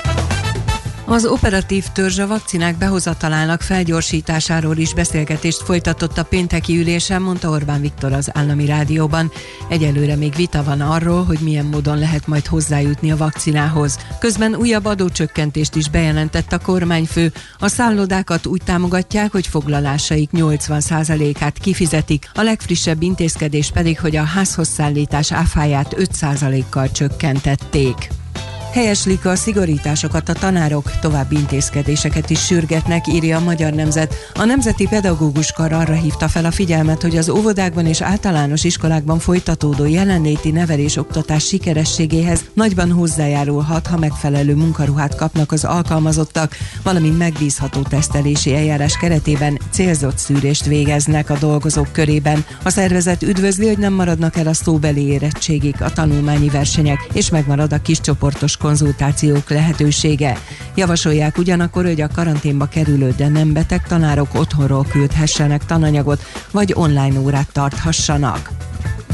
Az operatív törzs a vakcinák behozatalának felgyorsításáról is beszélgetést folytatott a pénteki ülésen, mondta Orbán Viktor az állami rádióban. Egyelőre még vita van arról, hogy milyen módon lehet majd hozzájutni a vakcinához. Közben újabb adócsökkentést is bejelentett a kormányfő. A szállodákat úgy támogatják, hogy foglalásaik 80%-át kifizetik. A legfrissebb intézkedés pedig, hogy a házhoz szállítás áfáját 5%-kal csökkentették. Helyeslik a szigorításokat a tanárok, további intézkedéseket is sürgetnek, írja a Magyar Nemzet. A Nemzeti Pedagógus Kar arra hívta fel a figyelmet, hogy az óvodákban és általános iskolákban folytatódó jelenléti nevelés oktatás sikerességéhez nagyban hozzájárulhat, ha megfelelő munkaruhát kapnak az alkalmazottak, valamint megbízható tesztelési eljárás keretében célzott szűrést végeznek a dolgozók körében. A szervezet üdvözli, hogy nem maradnak el a szóbeli érettségig a tanulmányi versenyek, és megmarad a kiscsoportos konzultációk lehetősége. Javasolják ugyanakkor, hogy a karanténba kerülő, de nem beteg tanárok otthonról küldhessenek tananyagot, vagy online órát tarthassanak.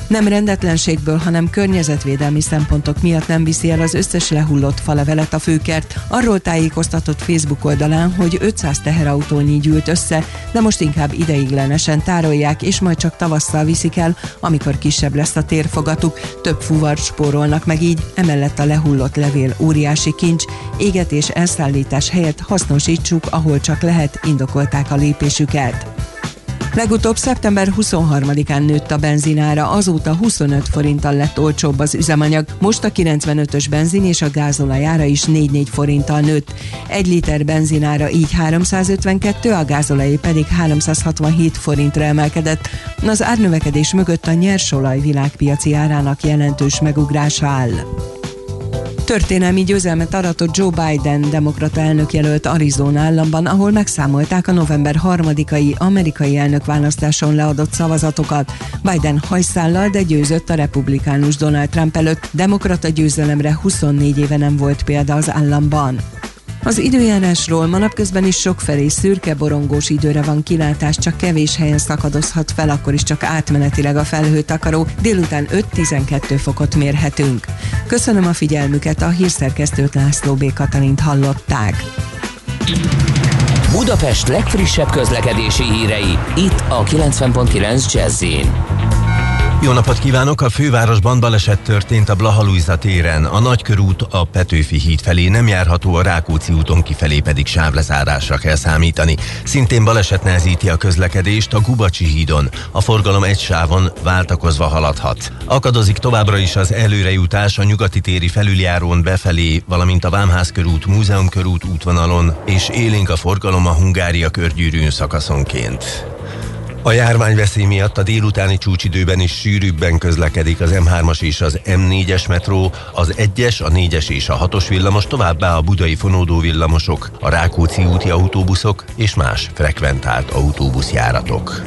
Nem rendetlenségből, hanem környezetvédelmi szempontok miatt nem viszi el az összes lehullott falevelet a főkert. Arról tájékoztatott Facebook oldalán, hogy 500 teherautónyi gyűlt össze, de most inkább ideiglenesen tárolják, és majd csak tavasszal viszik el, amikor kisebb lesz a térfogatuk. Több fuvart spórolnak meg így, emellett a lehullott levél óriási kincs, égetés elszállítás helyett hasznosítsuk, ahol csak lehet, indokolták a lépésüket. Legutóbb szeptember 23-án nőtt a benzinára, azóta 25 forinttal lett olcsóbb az üzemanyag. Most a 95-ös benzin és a gázolajára is 4-4 forinttal nőtt. Egy liter benzinára így 352, a gázolajé pedig 367 forintra emelkedett. Az árnövekedés mögött a nyersolaj világpiaci árának jelentős megugrása áll. Történelmi győzelmet aratott Joe Biden, demokrata elnökjelölt Arizona államban, ahol megszámolták a november 3-ai amerikai elnökválasztáson leadott szavazatokat. Biden hajszállal, de győzött a republikánus Donald Trump előtt. Demokrata győzelemre 24 éve nem volt példa az államban. Az időjárásról ma napközben is sokfelé szürke borongós időre van kilátás, csak kevés helyen szakadozhat fel, akkor is csak átmenetileg a felhőtakaró, délután 5-12 fokot mérhetünk. Köszönöm a figyelmüket, a hírszerkesztőt László B. Katalint hallották. Budapest legfrissebb közlekedési hírei, itt a 90.9 jazz jó napot kívánok! A fővárosban baleset történt a Blaha téren. A Nagykörút a Petőfi híd felé nem járható, a Rákóczi úton kifelé pedig sávlezárásra kell számítani. Szintén baleset nehezíti a közlekedést a Gubacsi hídon. A forgalom egy sávon váltakozva haladhat. Akadozik továbbra is az előrejutás a nyugati téri felüljárón befelé, valamint a Vámház körút, Múzeum körút útvonalon, és élénk a forgalom a Hungária körgyűrűn szakaszonként. A járványveszély miatt a délutáni csúcsidőben is sűrűbben közlekedik az M3-as és az M4-es metró, az 1-es, a 4-es és a 6-os villamos, továbbá a budai fonódó villamosok, a Rákóczi úti autóbuszok és más frekventált autóbuszjáratok.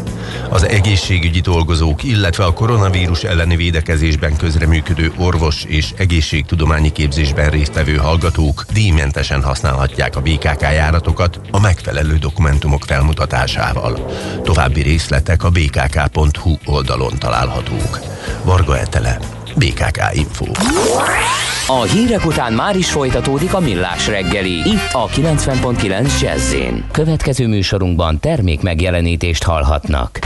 Az egészségügyi dolgozók, illetve a koronavírus elleni védekezésben közreműködő orvos és egészségtudományi képzésben résztvevő hallgatók díjmentesen használhatják a BKK járatokat a megfelelő dokumentumok felmutatásával. További rész részletek a bkk.hu oldalon találhatók. Varga Etele, BKK Info. A hírek után már is folytatódik a millás reggeli, itt a 90.9 jazz Következő műsorunkban termék megjelenítést hallhatnak.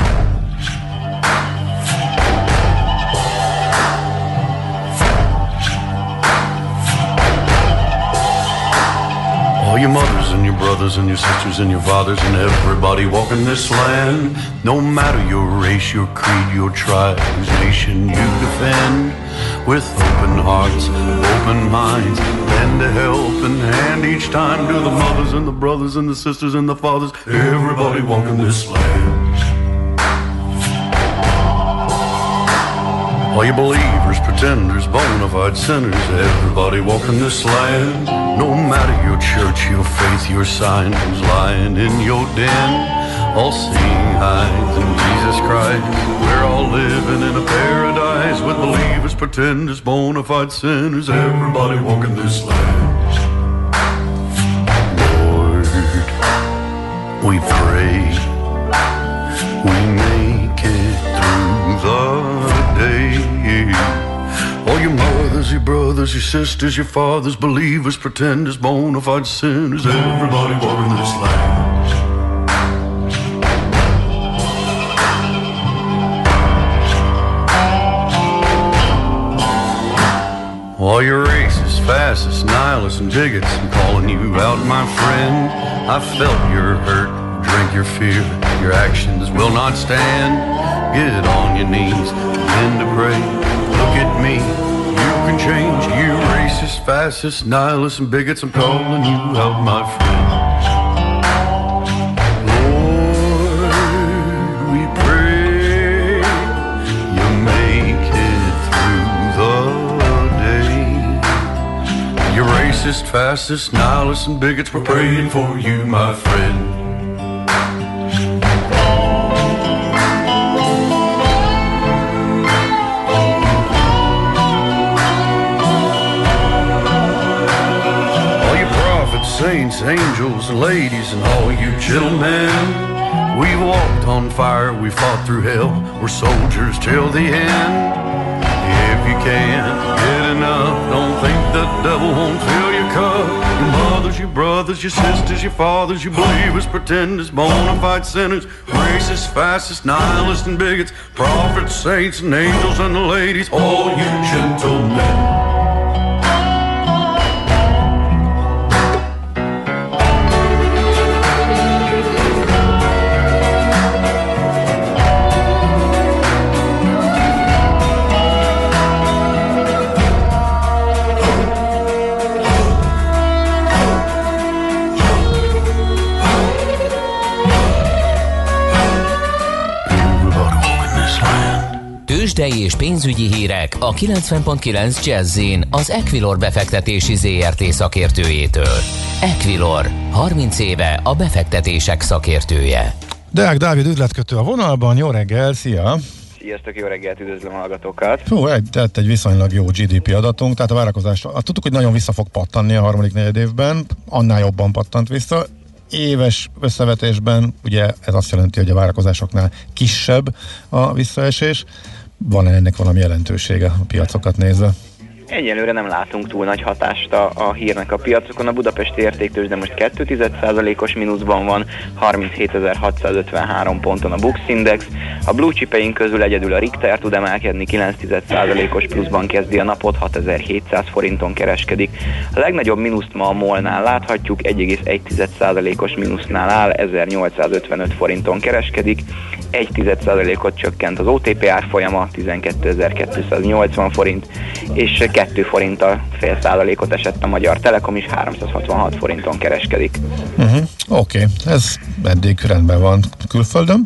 All your mothers and your brothers and your sisters and your fathers and everybody walking this land. No matter your race, your creed, your tribe, whose nation you defend. With open hearts, open minds, lend a helping hand each time to the mothers and the brothers and the sisters and the fathers. Everybody walking this land. All you believers, pretenders, bona fide sinners, everybody walking this land. No matter your church, your faith, your sign, who's lying in your den. All seeing eyes in Jesus Christ. We're all living in a paradise with believers, pretenders, bona fide sinners, everybody walking this land. Lord, we brothers, your sisters, your fathers, believers, pretenders, bona fide sinners, everybody walking this land. All your racists, fascists, nihilists, and bigots, I'm calling you out, my friend. I felt your hurt, drink your fear. Your actions will not stand. Get on your knees, begin to pray. Look at me, can change. You racist, fascists, nihilists, and bigots, I'm calling you out, my friend. Lord, we pray you make it through the day. You racist, fascist, nihilists, and bigots, we're praying for you, my friend. Saints, angels, ladies, and all you gentlemen. We walked on fire, we fought through hell. We're soldiers till the end. If you can't get enough, don't think the devil won't fill your cup. Your mothers, your brothers, your sisters, your fathers, your believers, pretenders, bona fide sinners, racists, fascists, nihilists, and bigots, prophets, saints, and angels, and the ladies, all you gentlemen. Tőzsdei és pénzügyi hírek a 90.9 Jazzin az Equilor befektetési ZRT szakértőjétől. Equilor, 30 éve a befektetések szakértője. Deák Dávid üzletkötő a vonalban, jó reggel, szia! Sziasztok, jó reggelt, üdvözlöm a hallgatókat! Hú, egy, tehát egy viszonylag jó GDP adatunk, tehát a várakozás, tudtuk, hogy nagyon vissza fog pattanni a harmadik negyed évben, annál jobban pattant vissza. Éves összevetésben ugye ez azt jelenti, hogy a várakozásoknál kisebb a visszaesés. Van-e ennek valami jelentősége a piacokat nézve? Egyelőre nem látunk túl nagy hatást a, a hírnek a piacokon. A budapesti értéktős, de most 2,1%-os mínuszban van, 37.653 ponton a Bux Index. A blue chipeink közül egyedül a Richter tud emelkedni, 9,1%-os pluszban kezdi a napot, 6700 forinton kereskedik. A legnagyobb mínuszt ma a MOL-nál láthatjuk, 1,1%-os mínusznál áll, 1855 forinton kereskedik. 1,1%-ot csökkent az OTP árfolyama, 12.280 forint, és 2 forinttal fél százalékot esett a Magyar Telekom is, 366 forinton kereskedik. Uh-huh. Oké, okay. ez eddig rendben van külföldön.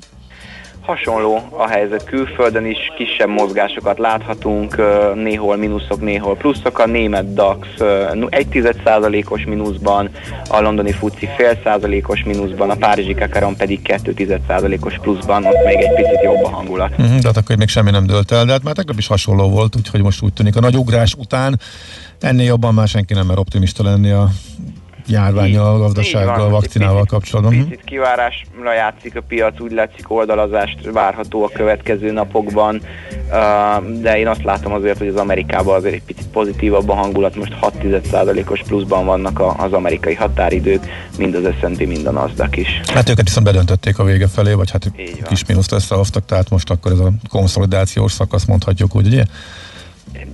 Hasonló a helyzet külföldön is, kisebb mozgásokat láthatunk, néhol mínuszok, néhol pluszok. A német DAX ö, 1,1%-os mínuszban, a londoni FUCI fél százalékos mínuszban, a párizsi Kakaron pedig 2,1%-os pluszban, ott még egy picit jobb a hangulat. Uh-huh, de hát akkor még semmi nem dőlt el, de hát már tegnap is hasonló volt, úgyhogy most úgy tűnik a nagy ugrás után ennél jobban már senki nem mer optimista lenni a járványjal, a gazdasággal, a vakcinával kapcsolatban. Picit kivárásra játszik a piac, úgy látszik oldalazást várható a következő napokban, de én azt látom azért, hogy az Amerikában azért egy picit pozitívabb a hangulat, most 6,1%-os pluszban vannak az amerikai határidők, mind az S&P, mind a Nasdaq is. Hát őket viszont bedöntötték a vége felé, vagy hát kis mínuszt összehoztak, tehát most akkor ez a konszolidációs szakasz mondhatjuk úgy, ugye?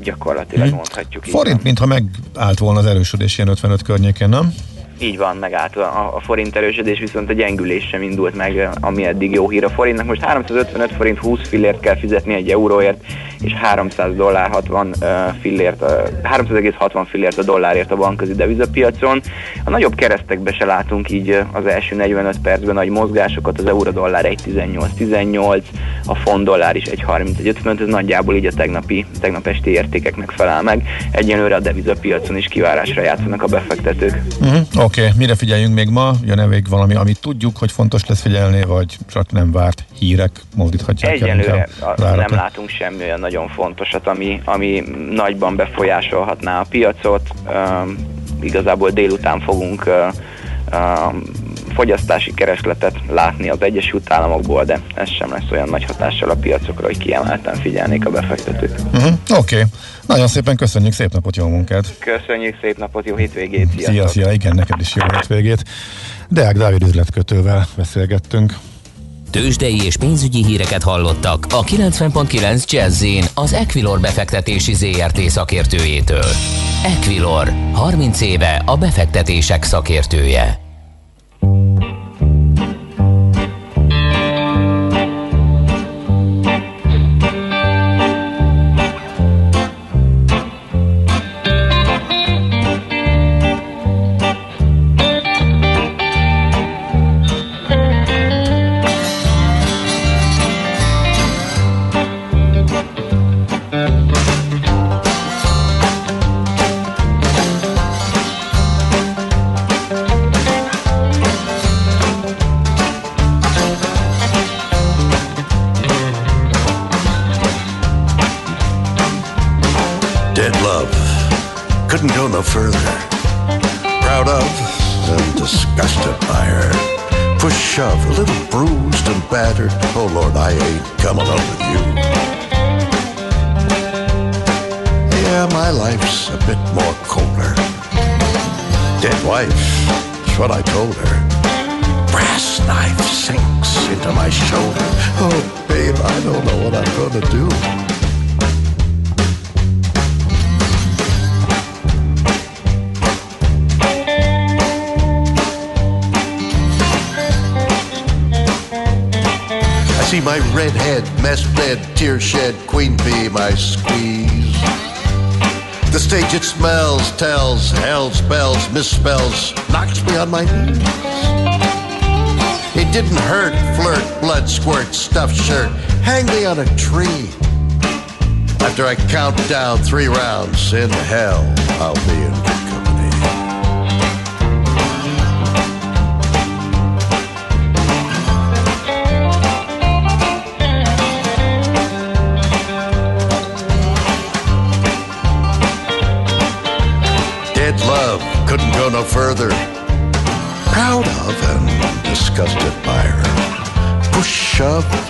Gyakorlatilag Mhm. mondhatjuk. Forint, mintha megállt volna az erősödés ilyen 55 környékén, nem? Így van, megállt a, a forint erősödés, viszont a gyengülés sem indult meg, ami eddig jó hír a forintnak. Most 355 forint 20 fillért kell fizetni egy euróért, és 300 dollár 60 uh, fillért, uh, 300,60 fillért a dollárért a bankközi devizapiacon. A nagyobb keresztekbe se látunk így az első 45 percben nagy mozgásokat, az euró dollár 1,18-18, a font dollár is 1,30-1,55, ez nagyjából így a tegnapi, tegnap esti értékeknek felel meg. Egyenlőre a devizapiacon is kivárásra játszanak a befektetők. Uh-huh. Oké, okay. mire figyeljünk még ma? Jön-e még valami, amit tudjuk, hogy fontos lesz figyelni, vagy csak nem várt hírek mozdíthatják el a- nem látunk semmi olyan nagyon fontosat, ami, ami nagyban befolyásolhatná a piacot. Um, igazából délután fogunk um, fogyasztási keresletet látni az Egyesült Államokból, de ez sem lesz olyan nagy hatással a piacokra, hogy kiemelten figyelnék a befektetők. Uh-huh. Oké, okay. nagyon szépen köszönjük, szép napot, jó munkát! Köszönjük, szép napot, jó hétvégét, sziasztok! Szia, szia, igen, neked is jó hétvégét! Deák Dávid üzletkötővel beszélgettünk. Tőzsdei és pénzügyi híreket hallottak a 90.9 jazz az Equilor befektetési ZRT szakértőjétől. Equilor, 30 éve a befektetések szakértője. Didn't hurt, flirt, blood squirt, stuffed shirt, hang me on a tree. After I count down three rounds in hell, I'll be in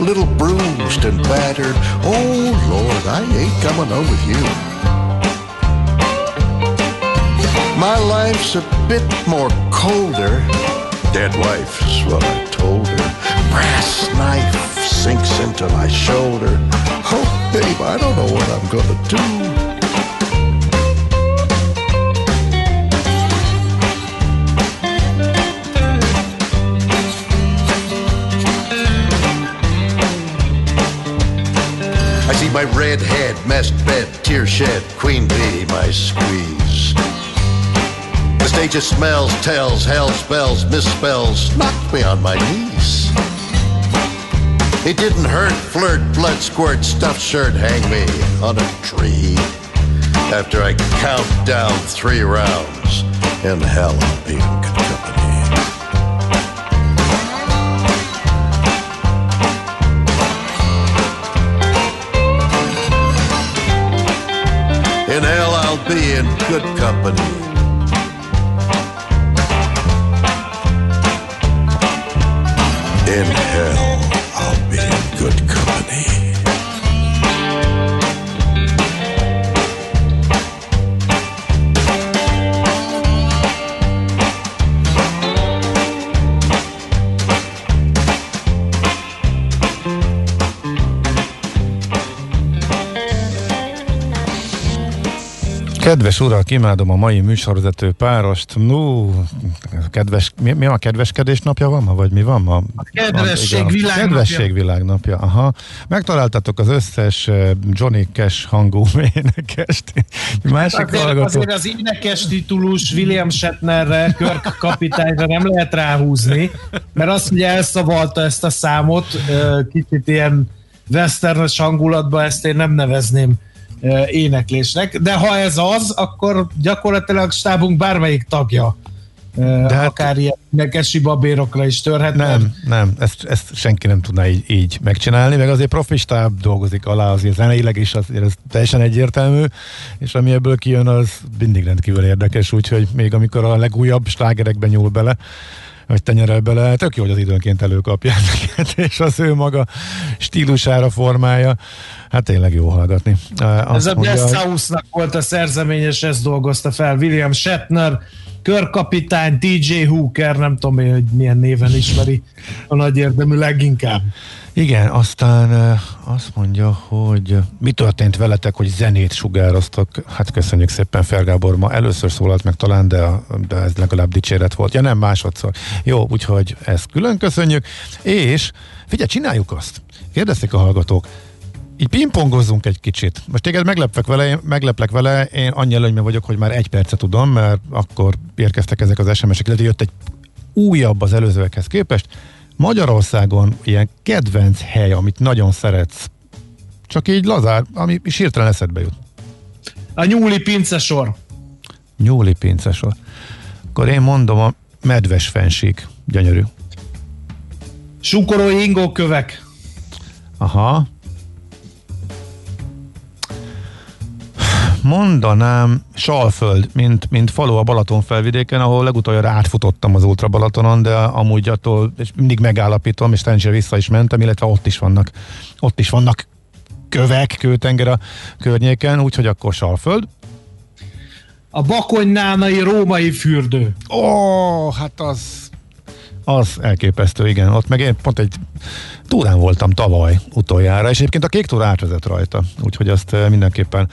little bruised and battered. Oh Lord, I ain't coming home with you. My life's a bit more colder. Dead wife is what I told her. Brass knife sinks into my shoulder. Oh, babe, I don't know what I'm gonna do. I see my red head, messed bed, tear shed, queen bee, my squeeze. The stage of smells, tells, hell spells, misspells, knocked me on my knees. It didn't hurt, flirt, blood squirt, stuffed shirt, hang me on a tree. After I count down three rounds, in hell I'll be in good company. Kedves urak, imádom a mai műsorvezető párost. No, kedves, mi, mi a kedveskedés napja van ma, vagy mi van ma? A kedvesség világnapja. Kedvesség világnapja, aha. Megtaláltatok az összes eh, Johnny Cash hangú <laughs> énekest. Másik azért, hallgató. azért az énekes titulus William Shatnerre, Kirk kapitányra nem lehet ráhúzni, mert azt ugye elszavalta ezt a számot, ö, kicsit ilyen westernes hangulatban ezt én nem nevezném éneklésnek, de ha ez az, akkor gyakorlatilag stábunk bármelyik tagja de hát, akár ilyen énekesi babérokra is törhet. Nem, nem, ezt, ezt senki nem tudná így, így megcsinálni, meg azért profi stáb dolgozik alá, azért zeneileg is azért ez teljesen egyértelmű, és ami ebből kijön, az mindig rendkívül érdekes, úgyhogy még amikor a legújabb slágerekben nyúl bele, hogy tenyerel bele. Tök jó, hogy az időnként előkapja ezeket, <laughs> és az ő maga stílusára formája. Hát tényleg jó hallgatni. Azt Ez a Best House-nak volt a szerzeményes, ezt dolgozta fel. William Shatner, körkapitány, DJ Hooker, nem tudom én, hogy milyen néven ismeri a nagy érdemű leginkább. Igen, aztán azt mondja, hogy mi történt veletek, hogy zenét sugároztak. Hát köszönjük szépen, Fergábor ma először szólalt meg talán, de, de ez legalább dicséret volt. Ja nem, másodszor. Jó, úgyhogy ezt külön köszönjük. És figyelj, csináljuk azt. Kérdezték a hallgatók. Így pingpongozzunk egy kicsit. Most téged megleplek vele, én- megleplek vele, én annyi előnyben vagyok, hogy már egy percet tudom, mert akkor érkeztek ezek az SMS-ek, illetve jött egy újabb az előzőekhez képest. Magyarországon ilyen kedvenc hely, amit nagyon szeretsz, csak így lazár, ami is hirtelen eszedbe jut. A nyúli pincesor. Nyúli pincesor. Akkor én mondom a medves fensík. Gyönyörű. Sukorói ingókövek. Aha. Mondanám Salföld, mint, mint falu a Balaton felvidéken, ahol legutoljára átfutottam az Ultra Balatonon, de amúgy attól és mindig megállapítom, és szerencsére vissza is mentem, illetve ott is vannak, ott is vannak kövek, kőtenger a környéken, úgyhogy akkor Salföld. A bakonynánai római fürdő. Ó, hát az az elképesztő, igen. Ott meg én pont egy túrán voltam tavaly utoljára, és egyébként a kék túra átvezet rajta, úgyhogy azt eh, mindenképpen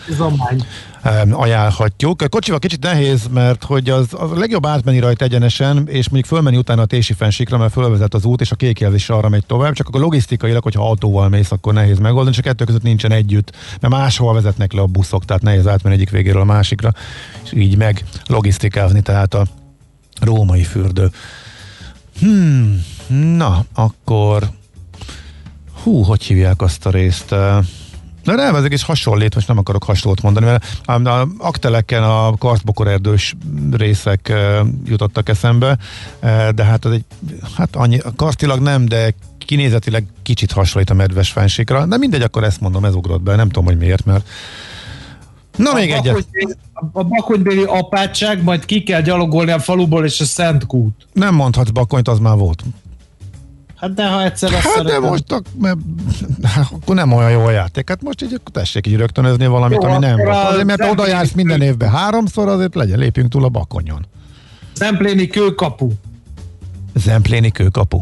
ajánlhatjuk. A kocsival kicsit nehéz, mert hogy az, az a legjobb átmenni rajta egyenesen, és mondjuk fölmenni utána a Tési fensikra, mert fölvezet az út, és a kék jelzés arra megy tovább, csak akkor logisztikailag, hogyha autóval mész, akkor nehéz megoldani, csak kettő között nincsen együtt, mert máshol vezetnek le a buszok, tehát nehéz átmenni egyik végéről a másikra, és így meg logisztikázni, tehát a római fürdő. Hmm, na, akkor hú, hogy hívják azt a részt? Na nem, ez egész hasonlít, most nem akarok hasonlót mondani, mert a, akteleken a karstbokorerdős részek e, jutottak eszembe, e, de hát az egy, hát annyi, karstilag nem, de kinézetileg kicsit hasonlít a medves fensikra, de mindegy, akkor ezt mondom, ez ugrott be, nem tudom, hogy miért, mert Na még egyet. A bakonybéli apátság, majd ki kell gyalogolni a faluból, és a Szent Kút. Nem mondhatsz bakonyt, az már volt. Hát de ha egyszer azt Hát de szeretem. most ak- mert, <laughs> akkor nem olyan jó a játék. Hát most így akkor tessék így rögtönözni valamit, Jó, ami nem volt. Azért, mert Zempléni oda jársz minden évben háromszor, azért legyen, lépjünk túl a bakonyon. Szempléni kőkapu. Zempléni kőkapu.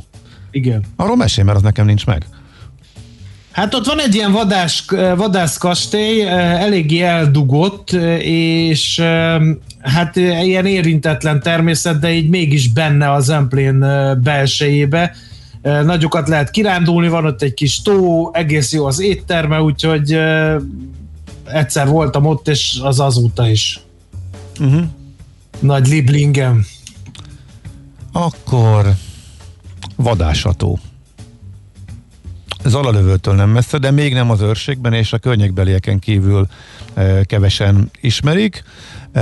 Igen. Arról mesélj, mert az nekem nincs meg. Hát ott van egy ilyen vadás, vadászkastély, eléggé eldugott, és hát ilyen érintetlen természet, de így mégis benne a Zemplén eh, belsejébe. Nagyokat lehet kirándulni, van ott egy kis tó, egész jó az étterme, úgyhogy egyszer voltam ott, és az azóta is. Uh-huh. Nagy Liblingem. Akkor vadásató. Zalalövőtől nem messze, de még nem az őrségben, és a környékbelieken kívül e, kevesen ismerik. E,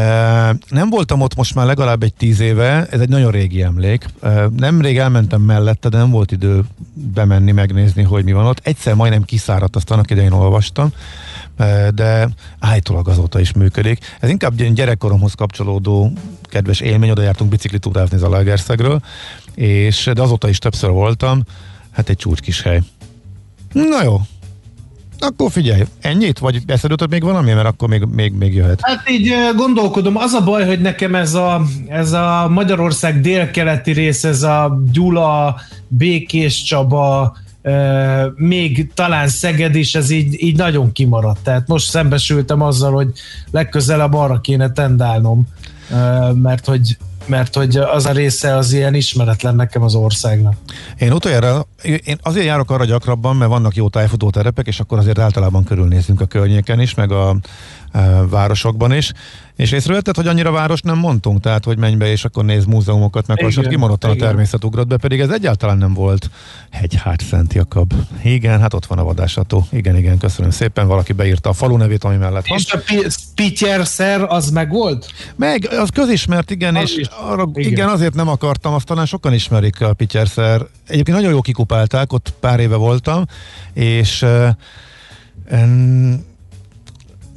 nem voltam ott most már legalább egy tíz éve, ez egy nagyon régi emlék. E, nemrég elmentem mellette, de nem volt idő bemenni, megnézni, hogy mi van ott. Egyszer majdnem kiszáradt, azt annak idején olvastam, e, de állítólag azóta is működik. Ez inkább gyerekkoromhoz kapcsolódó kedves élmény, oda jártunk biciklitúrázni Zalaegerszegről, és de azóta is többször voltam, hát egy csúcs kis hely. Na jó. Akkor figyelj, ennyit? Vagy eszed jutott még valami? Mert akkor még, még, még jöhet. Hát így gondolkodom, az a baj, hogy nekem ez a, ez a Magyarország délkeleti rész, ez a Gyula, Békés Csaba, még talán Szeged is, ez így, így nagyon kimaradt. Tehát most szembesültem azzal, hogy legközelebb arra kéne tendálnom, mert hogy mert hogy az a része az ilyen ismeretlen nekem az országnak. Én utoljára, én azért járok arra gyakrabban, mert vannak jó tájfutó terepek, és akkor azért általában körülnézünk a környéken is, meg a, városokban is. És észrevetted, hogy annyira város nem mondtunk, tehát hogy menj be, és akkor néz múzeumokat, meg most a igen. természet ugrott be, pedig ez egyáltalán nem volt hegyhát Szent Jakab. Igen, hát ott van a vadásató. Igen, igen, köszönöm szépen. Valaki beírta a falu nevét, ami mellett van. És a pi- Pityerszer az meg volt? Meg, az közismert, igen, Az és is. arra, igen. Igen. azért nem akartam, azt talán sokan ismerik a Pityerszer. Egyébként nagyon jó kikupálták, ott pár éve voltam, és uh,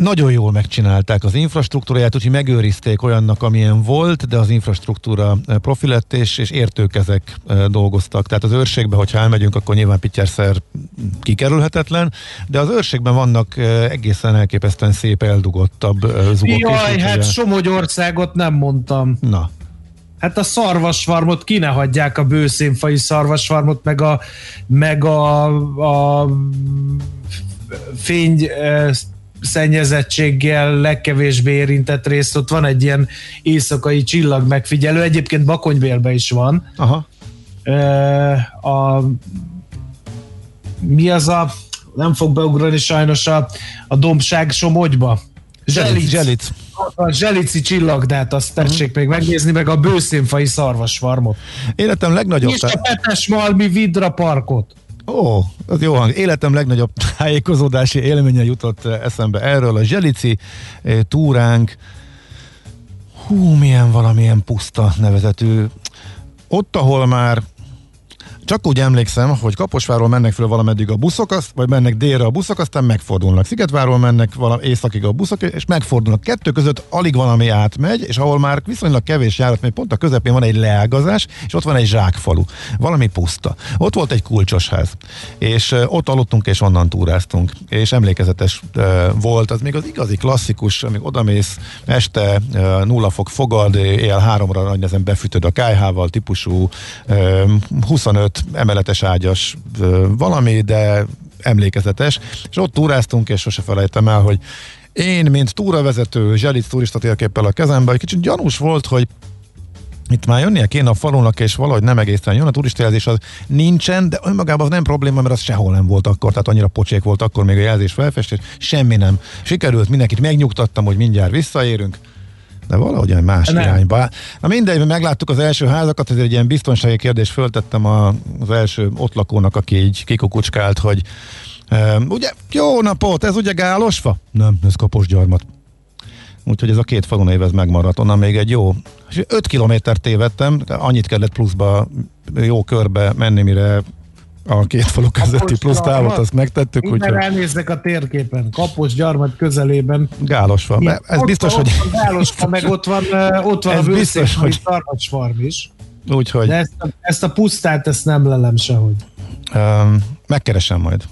nagyon jól megcsinálták az infrastruktúráját, úgyhogy megőrizték olyannak, amilyen volt, de az infrastruktúra eh, profi lett, és, és értőkezek eh, dolgoztak. Tehát az őrségbe, hogyha elmegyünk, akkor nyilván pityerszer kikerülhetetlen, de az őrségben vannak eh, egészen elképesztően szép, eldugottabb zugok. is, Jaj, úgyhogy hát a- Somogyországot nem mondtam. Na. Hát a szarvasfarmot ki ne hagyják a bőszínfai szarvasfarmot, meg a, meg a, a fény szennyezettséggel legkevésbé érintett részt, ott van egy ilyen éjszakai csillag megfigyelő, egyébként Bakonyvélben is van. Aha. A, mi az a, nem fog beugrani sajnos a, a dombság Somogyba? Zselic. Zselic. A zselici csillagdát, azt tessék még megnézni, meg a bőszínfai szarvasfarmot. Életem legnagyobb... És a Petes Malmi Vidra parkot. Ó, az jó hang. Életem legnagyobb <laughs> tájékozódási élménye jutott eh, eszembe erről. A Zselici eh, túránk, hú, milyen valamilyen puszta nevezetű. Ott, ahol már csak úgy emlékszem, hogy Kaposváról mennek föl valameddig a buszok, vagy mennek délre a buszok, aztán megfordulnak. Szigetváról mennek valami északig a buszok, és megfordulnak. Kettő között alig valami átmegy, és ahol már viszonylag kevés járat, mert pont a közepén van egy leágazás, és ott van egy zsákfalu. Valami puszta. Ott volt egy kulcsos ház, és ott aludtunk, és onnan túráztunk. És emlékezetes volt, az még az igazi klasszikus, amíg odamész este nulla fok fogad, él háromra nagy nezen befütöd a kájhával, típusú 25 hát emeletes ágyas valami, de emlékezetes, és ott túráztunk, és sose felejtem el, hogy én, mint túravezető, zselic turista térképpel a kezemben, egy kicsit gyanús volt, hogy itt már jönnie kéne a falunak, és valahogy nem egészen jön, a turistajelzés az nincsen, de önmagában az nem probléma, mert az sehol nem volt akkor, tehát annyira pocsék volt akkor még a jelzés felfestés, semmi nem. Sikerült, mindenkit megnyugtattam, hogy mindjárt visszaérünk, de valahogy olyan más Nem. irányba. Na mindegy, megláttuk az első házakat, ezért egy ilyen biztonsági kérdést föltettem a, az első ott lakónak, aki így kikukucskált, hogy e, ugye, jó napot, ez ugye gálosfa? Nem, ez kaposgyarmat. Úgyhogy ez a két falun év ez megmaradt. Onnan még egy jó, 5 kilométert tévedtem, annyit kellett pluszba jó körbe menni, mire a két falu közötti plusz távot azt megtettük, Innen úgyhogy elnéznek a térképen. Kapos gyarmat közelében. gálosfa. Ilyen- Ez ott biztos, van, hogy Ott van meg ott van, ott van Ez a biztos, hogy- hogy szarvacsfarm is. Úgyhogy De ezt a, ezt a pusztát, ezt nem lelem sehogy. um, megkeresem majd.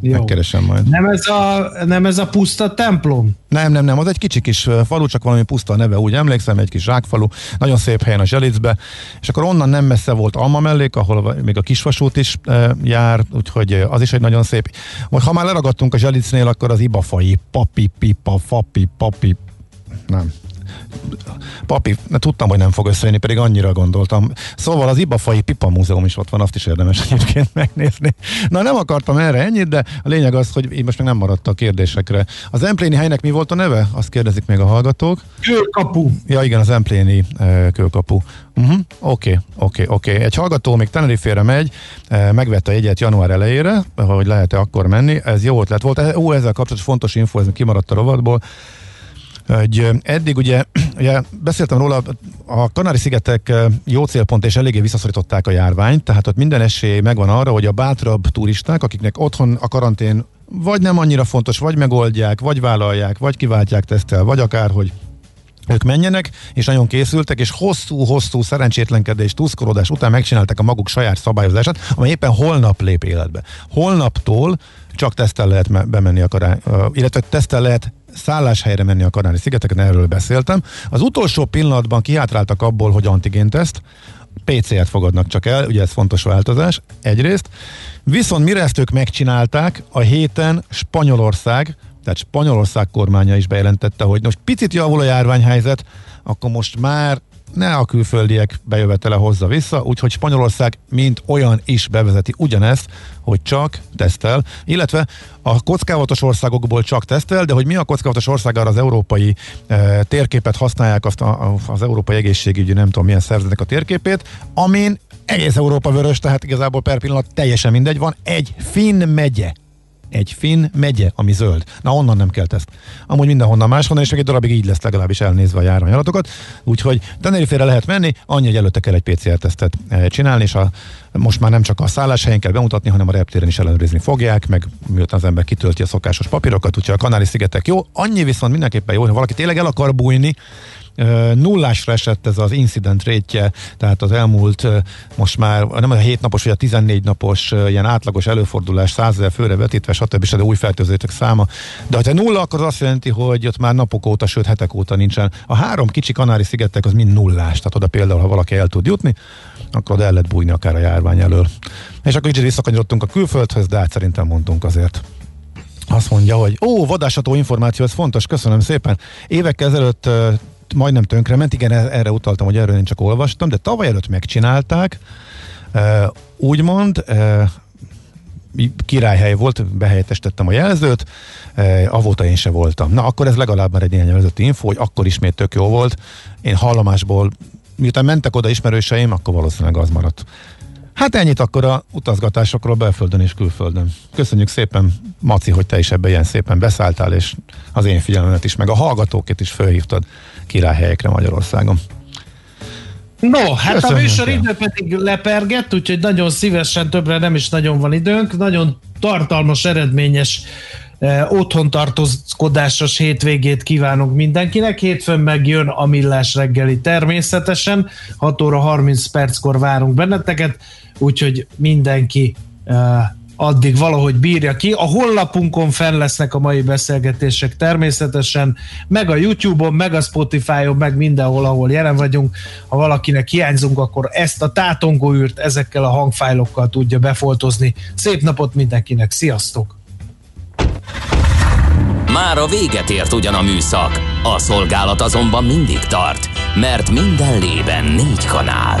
Jó. Megkeresem majd. Nem ez, a, nem ez a puszta templom? Nem, nem, nem, az egy kicsi kis falu, csak valami puszta neve, úgy emlékszem, egy kis zsákfalu, nagyon szép helyen a Zselicbe, és akkor onnan nem messze volt Alma mellék, ahol még a kisvasút is e, jár, úgyhogy az is egy nagyon szép. Most ha már leragadtunk a Zselicnél, akkor az ibafai, papi, pipa, fapi, papi, nem. Papi, tudtam, hogy nem fog összejönni, pedig annyira gondoltam. Szóval az Ibafai Pipa Múzeum is ott van, azt is érdemes egyébként <laughs> megnézni. Na nem akartam erre ennyit, de a lényeg az, hogy így most meg nem maradt a kérdésekre. Az Empléni helynek mi volt a neve? Azt kérdezik még a hallgatók. Kőkapu. Ja igen, az Empléni uh, kőkapu. Uh-huh. Oké, oké, oké. Egy hallgató még Tenerife-re megy, uh, megvette a jegyet január elejére, hogy lehet-e akkor menni. Ez jó ötlet volt. E- Ó, ezzel kapcsolatos fontos info, ez kimaradt a rovatból hogy eddig ugye, <clears throat> ugye beszéltem róla, a Kanári-szigetek jó célpont és eléggé visszaszorították a járványt, tehát ott minden esély megvan arra, hogy a bátrabb turisták, akiknek otthon a karantén vagy nem annyira fontos, vagy megoldják, vagy vállalják, vagy kiváltják tesztel, vagy akárhogy ők menjenek, és nagyon készültek, és hosszú-hosszú szerencsétlenkedés, túszkorodás után megcsinálták a maguk saját szabályozását, amely éppen holnap lép életbe. Holnaptól csak tesztel lehet me- bemenni a kará, ö, illetve tesztel lehet szálláshelyre menni a Kanári szigeteken, erről beszéltem. Az utolsó pillanatban kihátráltak abból, hogy antigénteszt, PCR-t fogadnak csak el, ugye ez fontos változás, egyrészt. Viszont mire ezt ők megcsinálták, a héten Spanyolország, tehát Spanyolország kormánya is bejelentette, hogy most picit javul a járványhelyzet, akkor most már ne a külföldiek bejövetele hozza vissza, úgyhogy Spanyolország mint olyan is bevezeti ugyanezt, hogy csak tesztel, illetve a kockávatos országokból csak tesztel, de hogy mi a kockávatos ország, arra az európai e, térképet használják, azt a, az európai egészségügyi, nem tudom milyen szervezetnek a térképét, amin egész Európa vörös, tehát igazából per pillanat teljesen mindegy, van. Egy finn megye, egy finn megye, ami zöld. Na onnan nem kell ezt. Amúgy mindenhonnan máshonnan, és egy darabig így lesz legalábbis elnézve a járványadatokat. Úgyhogy Tenerifére lehet menni, annyi, hogy előtte kell egy PCR-tesztet eh, csinálni, és a, most már nem csak a szálláshelyen kell bemutatni, hanem a reptéren is ellenőrizni fogják, meg miután az ember kitölti a szokásos papírokat, úgyhogy a Kanári-szigetek jó. Annyi viszont mindenképpen jó, hogy valaki tényleg el akar bújni, nullásra esett ez az incident rétje, tehát az elmúlt most már nem a 7 napos, vagy a 14 napos ilyen átlagos előfordulás 100 ezer főre vetítve, stb. stb. új fertőzőtek száma. De ha nulla, akkor az azt jelenti, hogy ott már napok óta, sőt hetek óta nincsen. A három kicsi Kanári-szigetek az mind nullás, tehát oda például, ha valaki el tud jutni, akkor el lehet bújni akár a járvány elől. És akkor kicsit visszakanyarodtunk a külföldhöz, de hát szerintem mondtunk azért azt mondja, hogy ó, vadásató információ, ez fontos, köszönöm szépen. Évekkel ezelőtt majdnem tönkrement, igen, e- erre utaltam, hogy erről én csak olvastam, de tavaly előtt megcsinálták, ö, úgymond, ö, királyhely volt, behelyettesítettem a jelzőt, avóta én se voltam. Na, akkor ez legalább már egy ilyen vezető info, hogy akkor ismét tök jó volt. Én hallomásból, miután mentek oda ismerőseim, akkor valószínűleg az maradt. Hát ennyit akkor a utazgatásokról belföldön és külföldön. Köszönjük szépen, Maci, hogy te is ebbe ilyen szépen beszálltál, és az én figyelmemet is, meg a hallgatókét is felhívtad királyhelyekre Magyarországon. No, hát Köszönjük a műsor idő pedig lepergett, úgyhogy nagyon szívesen, többre nem is nagyon van időnk. Nagyon tartalmas, eredményes eh, otthon tartózkodásos hétvégét kívánunk mindenkinek. Hétfőn megjön a Millás reggeli természetesen. 6 óra 30 perckor várunk benneteket, úgyhogy mindenki eh, addig valahogy bírja ki. A honlapunkon fenn lesznek a mai beszélgetések természetesen, meg a YouTube-on, meg a Spotify-on, meg mindenhol, ahol jelen vagyunk. Ha valakinek hiányzunk, akkor ezt a tátongóűrt ezekkel a hangfájlokkal tudja befoltozni. Szép napot mindenkinek, sziasztok! Már a véget ért ugyan a műszak, a szolgálat azonban mindig tart, mert minden lében négy kanál.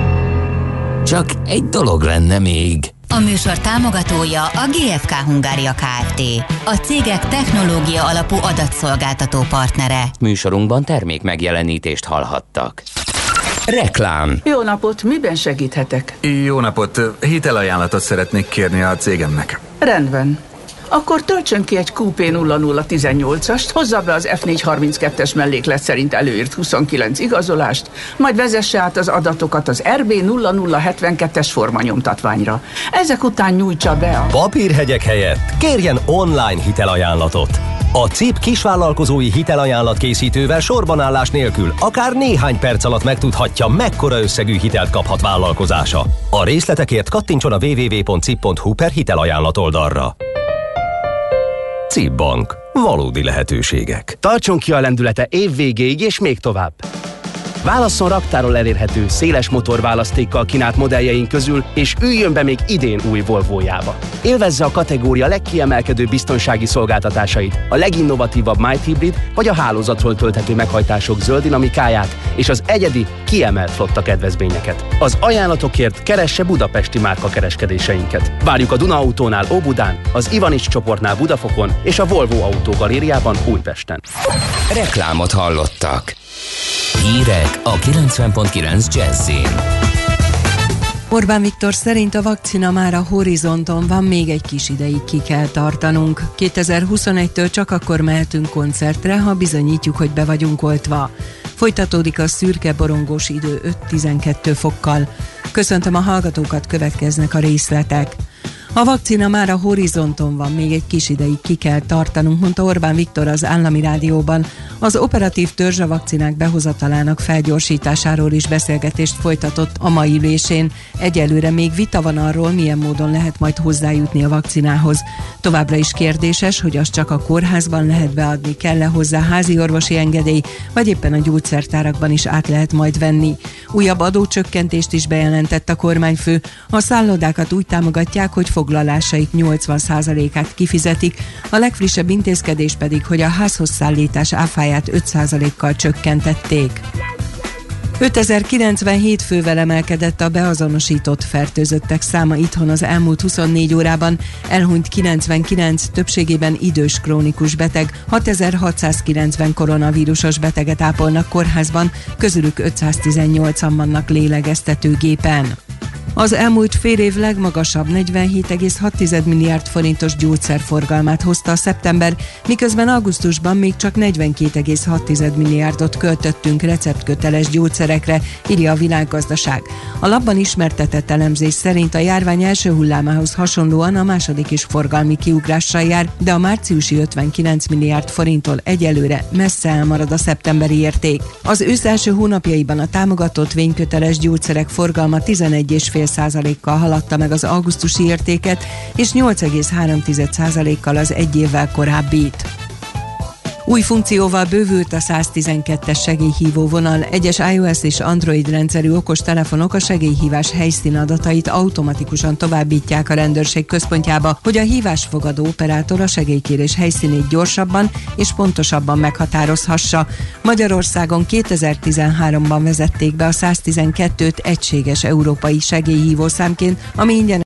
Csak egy dolog lenne még. A műsor támogatója a GFK Hungária Kft. A cégek technológia alapú adatszolgáltató partnere. Műsorunkban termék megjelenítést hallhattak. Reklám. Jó napot, miben segíthetek? Jó napot, hitelajánlatot szeretnék kérni a cégemnek. Rendben. Akkor töltsön ki egy QP0018-ast, hozza be az F432-es melléklet szerint előírt 29 igazolást, majd vezesse át az adatokat az RB0072-es formanyomtatványra. Ezek után nyújtsa be a... Papírhegyek helyett kérjen online hitelajánlatot. A CIP kisvállalkozói hitelajánlat készítővel sorbanállás nélkül akár néhány perc alatt megtudhatja, mekkora összegű hitelt kaphat vállalkozása. A részletekért kattintson a www.cip.hu per hitelajánlat oldalra. CIP Bank. Valódi lehetőségek. Tartson ki a lendülete év végéig és még tovább. Válasszon raktáról elérhető, széles motorválasztékkal kínált modelljeink közül, és üljön be még idén új Volvo-jába. Élvezze a kategória legkiemelkedő biztonsági szolgáltatásait, a leginnovatívabb Might Hybrid vagy a hálózatról tölthető meghajtások zöld dinamikáját és az egyedi, kiemelt flotta kedvezményeket. Az ajánlatokért keresse budapesti márka kereskedéseinket. Várjuk a Duna Autónál Óbudán, az Ivanics csoportnál Budafokon és a Volvo Autó Galériában Újpesten. Reklámot hallottak. Hírek a 90.9 Jazzin. Orbán Viktor szerint a vakcina már a horizonton van, még egy kis ideig ki kell tartanunk. 2021-től csak akkor mehetünk koncertre, ha bizonyítjuk, hogy be vagyunk oltva. Folytatódik a szürke borongós idő 5-12 fokkal. Köszöntöm a hallgatókat, következnek a részletek. A vakcina már a horizonton van, még egy kis ideig ki kell tartanunk, mondta Orbán Viktor az állami rádióban. Az operatív törzs a vakcinák behozatalának felgyorsításáról is beszélgetést folytatott a mai ülésén. Egyelőre még vita van arról, milyen módon lehet majd hozzájutni a vakcinához. Továbbra is kérdéses, hogy azt csak a kórházban lehet beadni, kell-e hozzá házi orvosi engedély, vagy éppen a gyógyszertárakban is át lehet majd venni. Újabb adócsökkentést is bejelentett a kormányfő. A szállodákat úgy támogatják, hogy foglalásaik 80%-át kifizetik, a legfrissebb intézkedés pedig, hogy a házhoz szállítás áfáját 5%-kal csökkentették. 5097 fővel emelkedett a beazonosított fertőzöttek száma itthon az elmúlt 24 órában, elhunyt 99, többségében idős krónikus beteg, 6690 koronavírusos beteget ápolnak kórházban, közülük 518-an vannak lélegeztetőgépen. Az elmúlt fél év legmagasabb 47,6 milliárd forintos gyógyszerforgalmát hozta a szeptember, miközben augusztusban még csak 42,6 milliárdot költöttünk receptköteles gyógyszerekre, írja a világgazdaság. A labban ismertetett elemzés szerint a járvány első hullámához hasonlóan a második is forgalmi kiugrással jár, de a márciusi 59 milliárd forinttól egyelőre messze elmarad a szeptemberi érték. Az ősz első hónapjaiban a támogatott vényköteles gyógyszerek forgalma 11 és 6,5%-kal haladta meg az augusztusi értéket, és 8,3%-kal az egy évvel korábbit. Új funkcióval bővült a 112-es segélyhívó vonal. Egyes iOS és Android rendszerű okos telefonok a segélyhívás helyszínadatait automatikusan továbbítják a rendőrség központjába, hogy a hívásfogadó operátor a segélykérés helyszínét gyorsabban és pontosabban meghatározhassa. Magyarországon 2013-ban vezették be a 112-t egységes európai segélyhívó számként, ami ingyen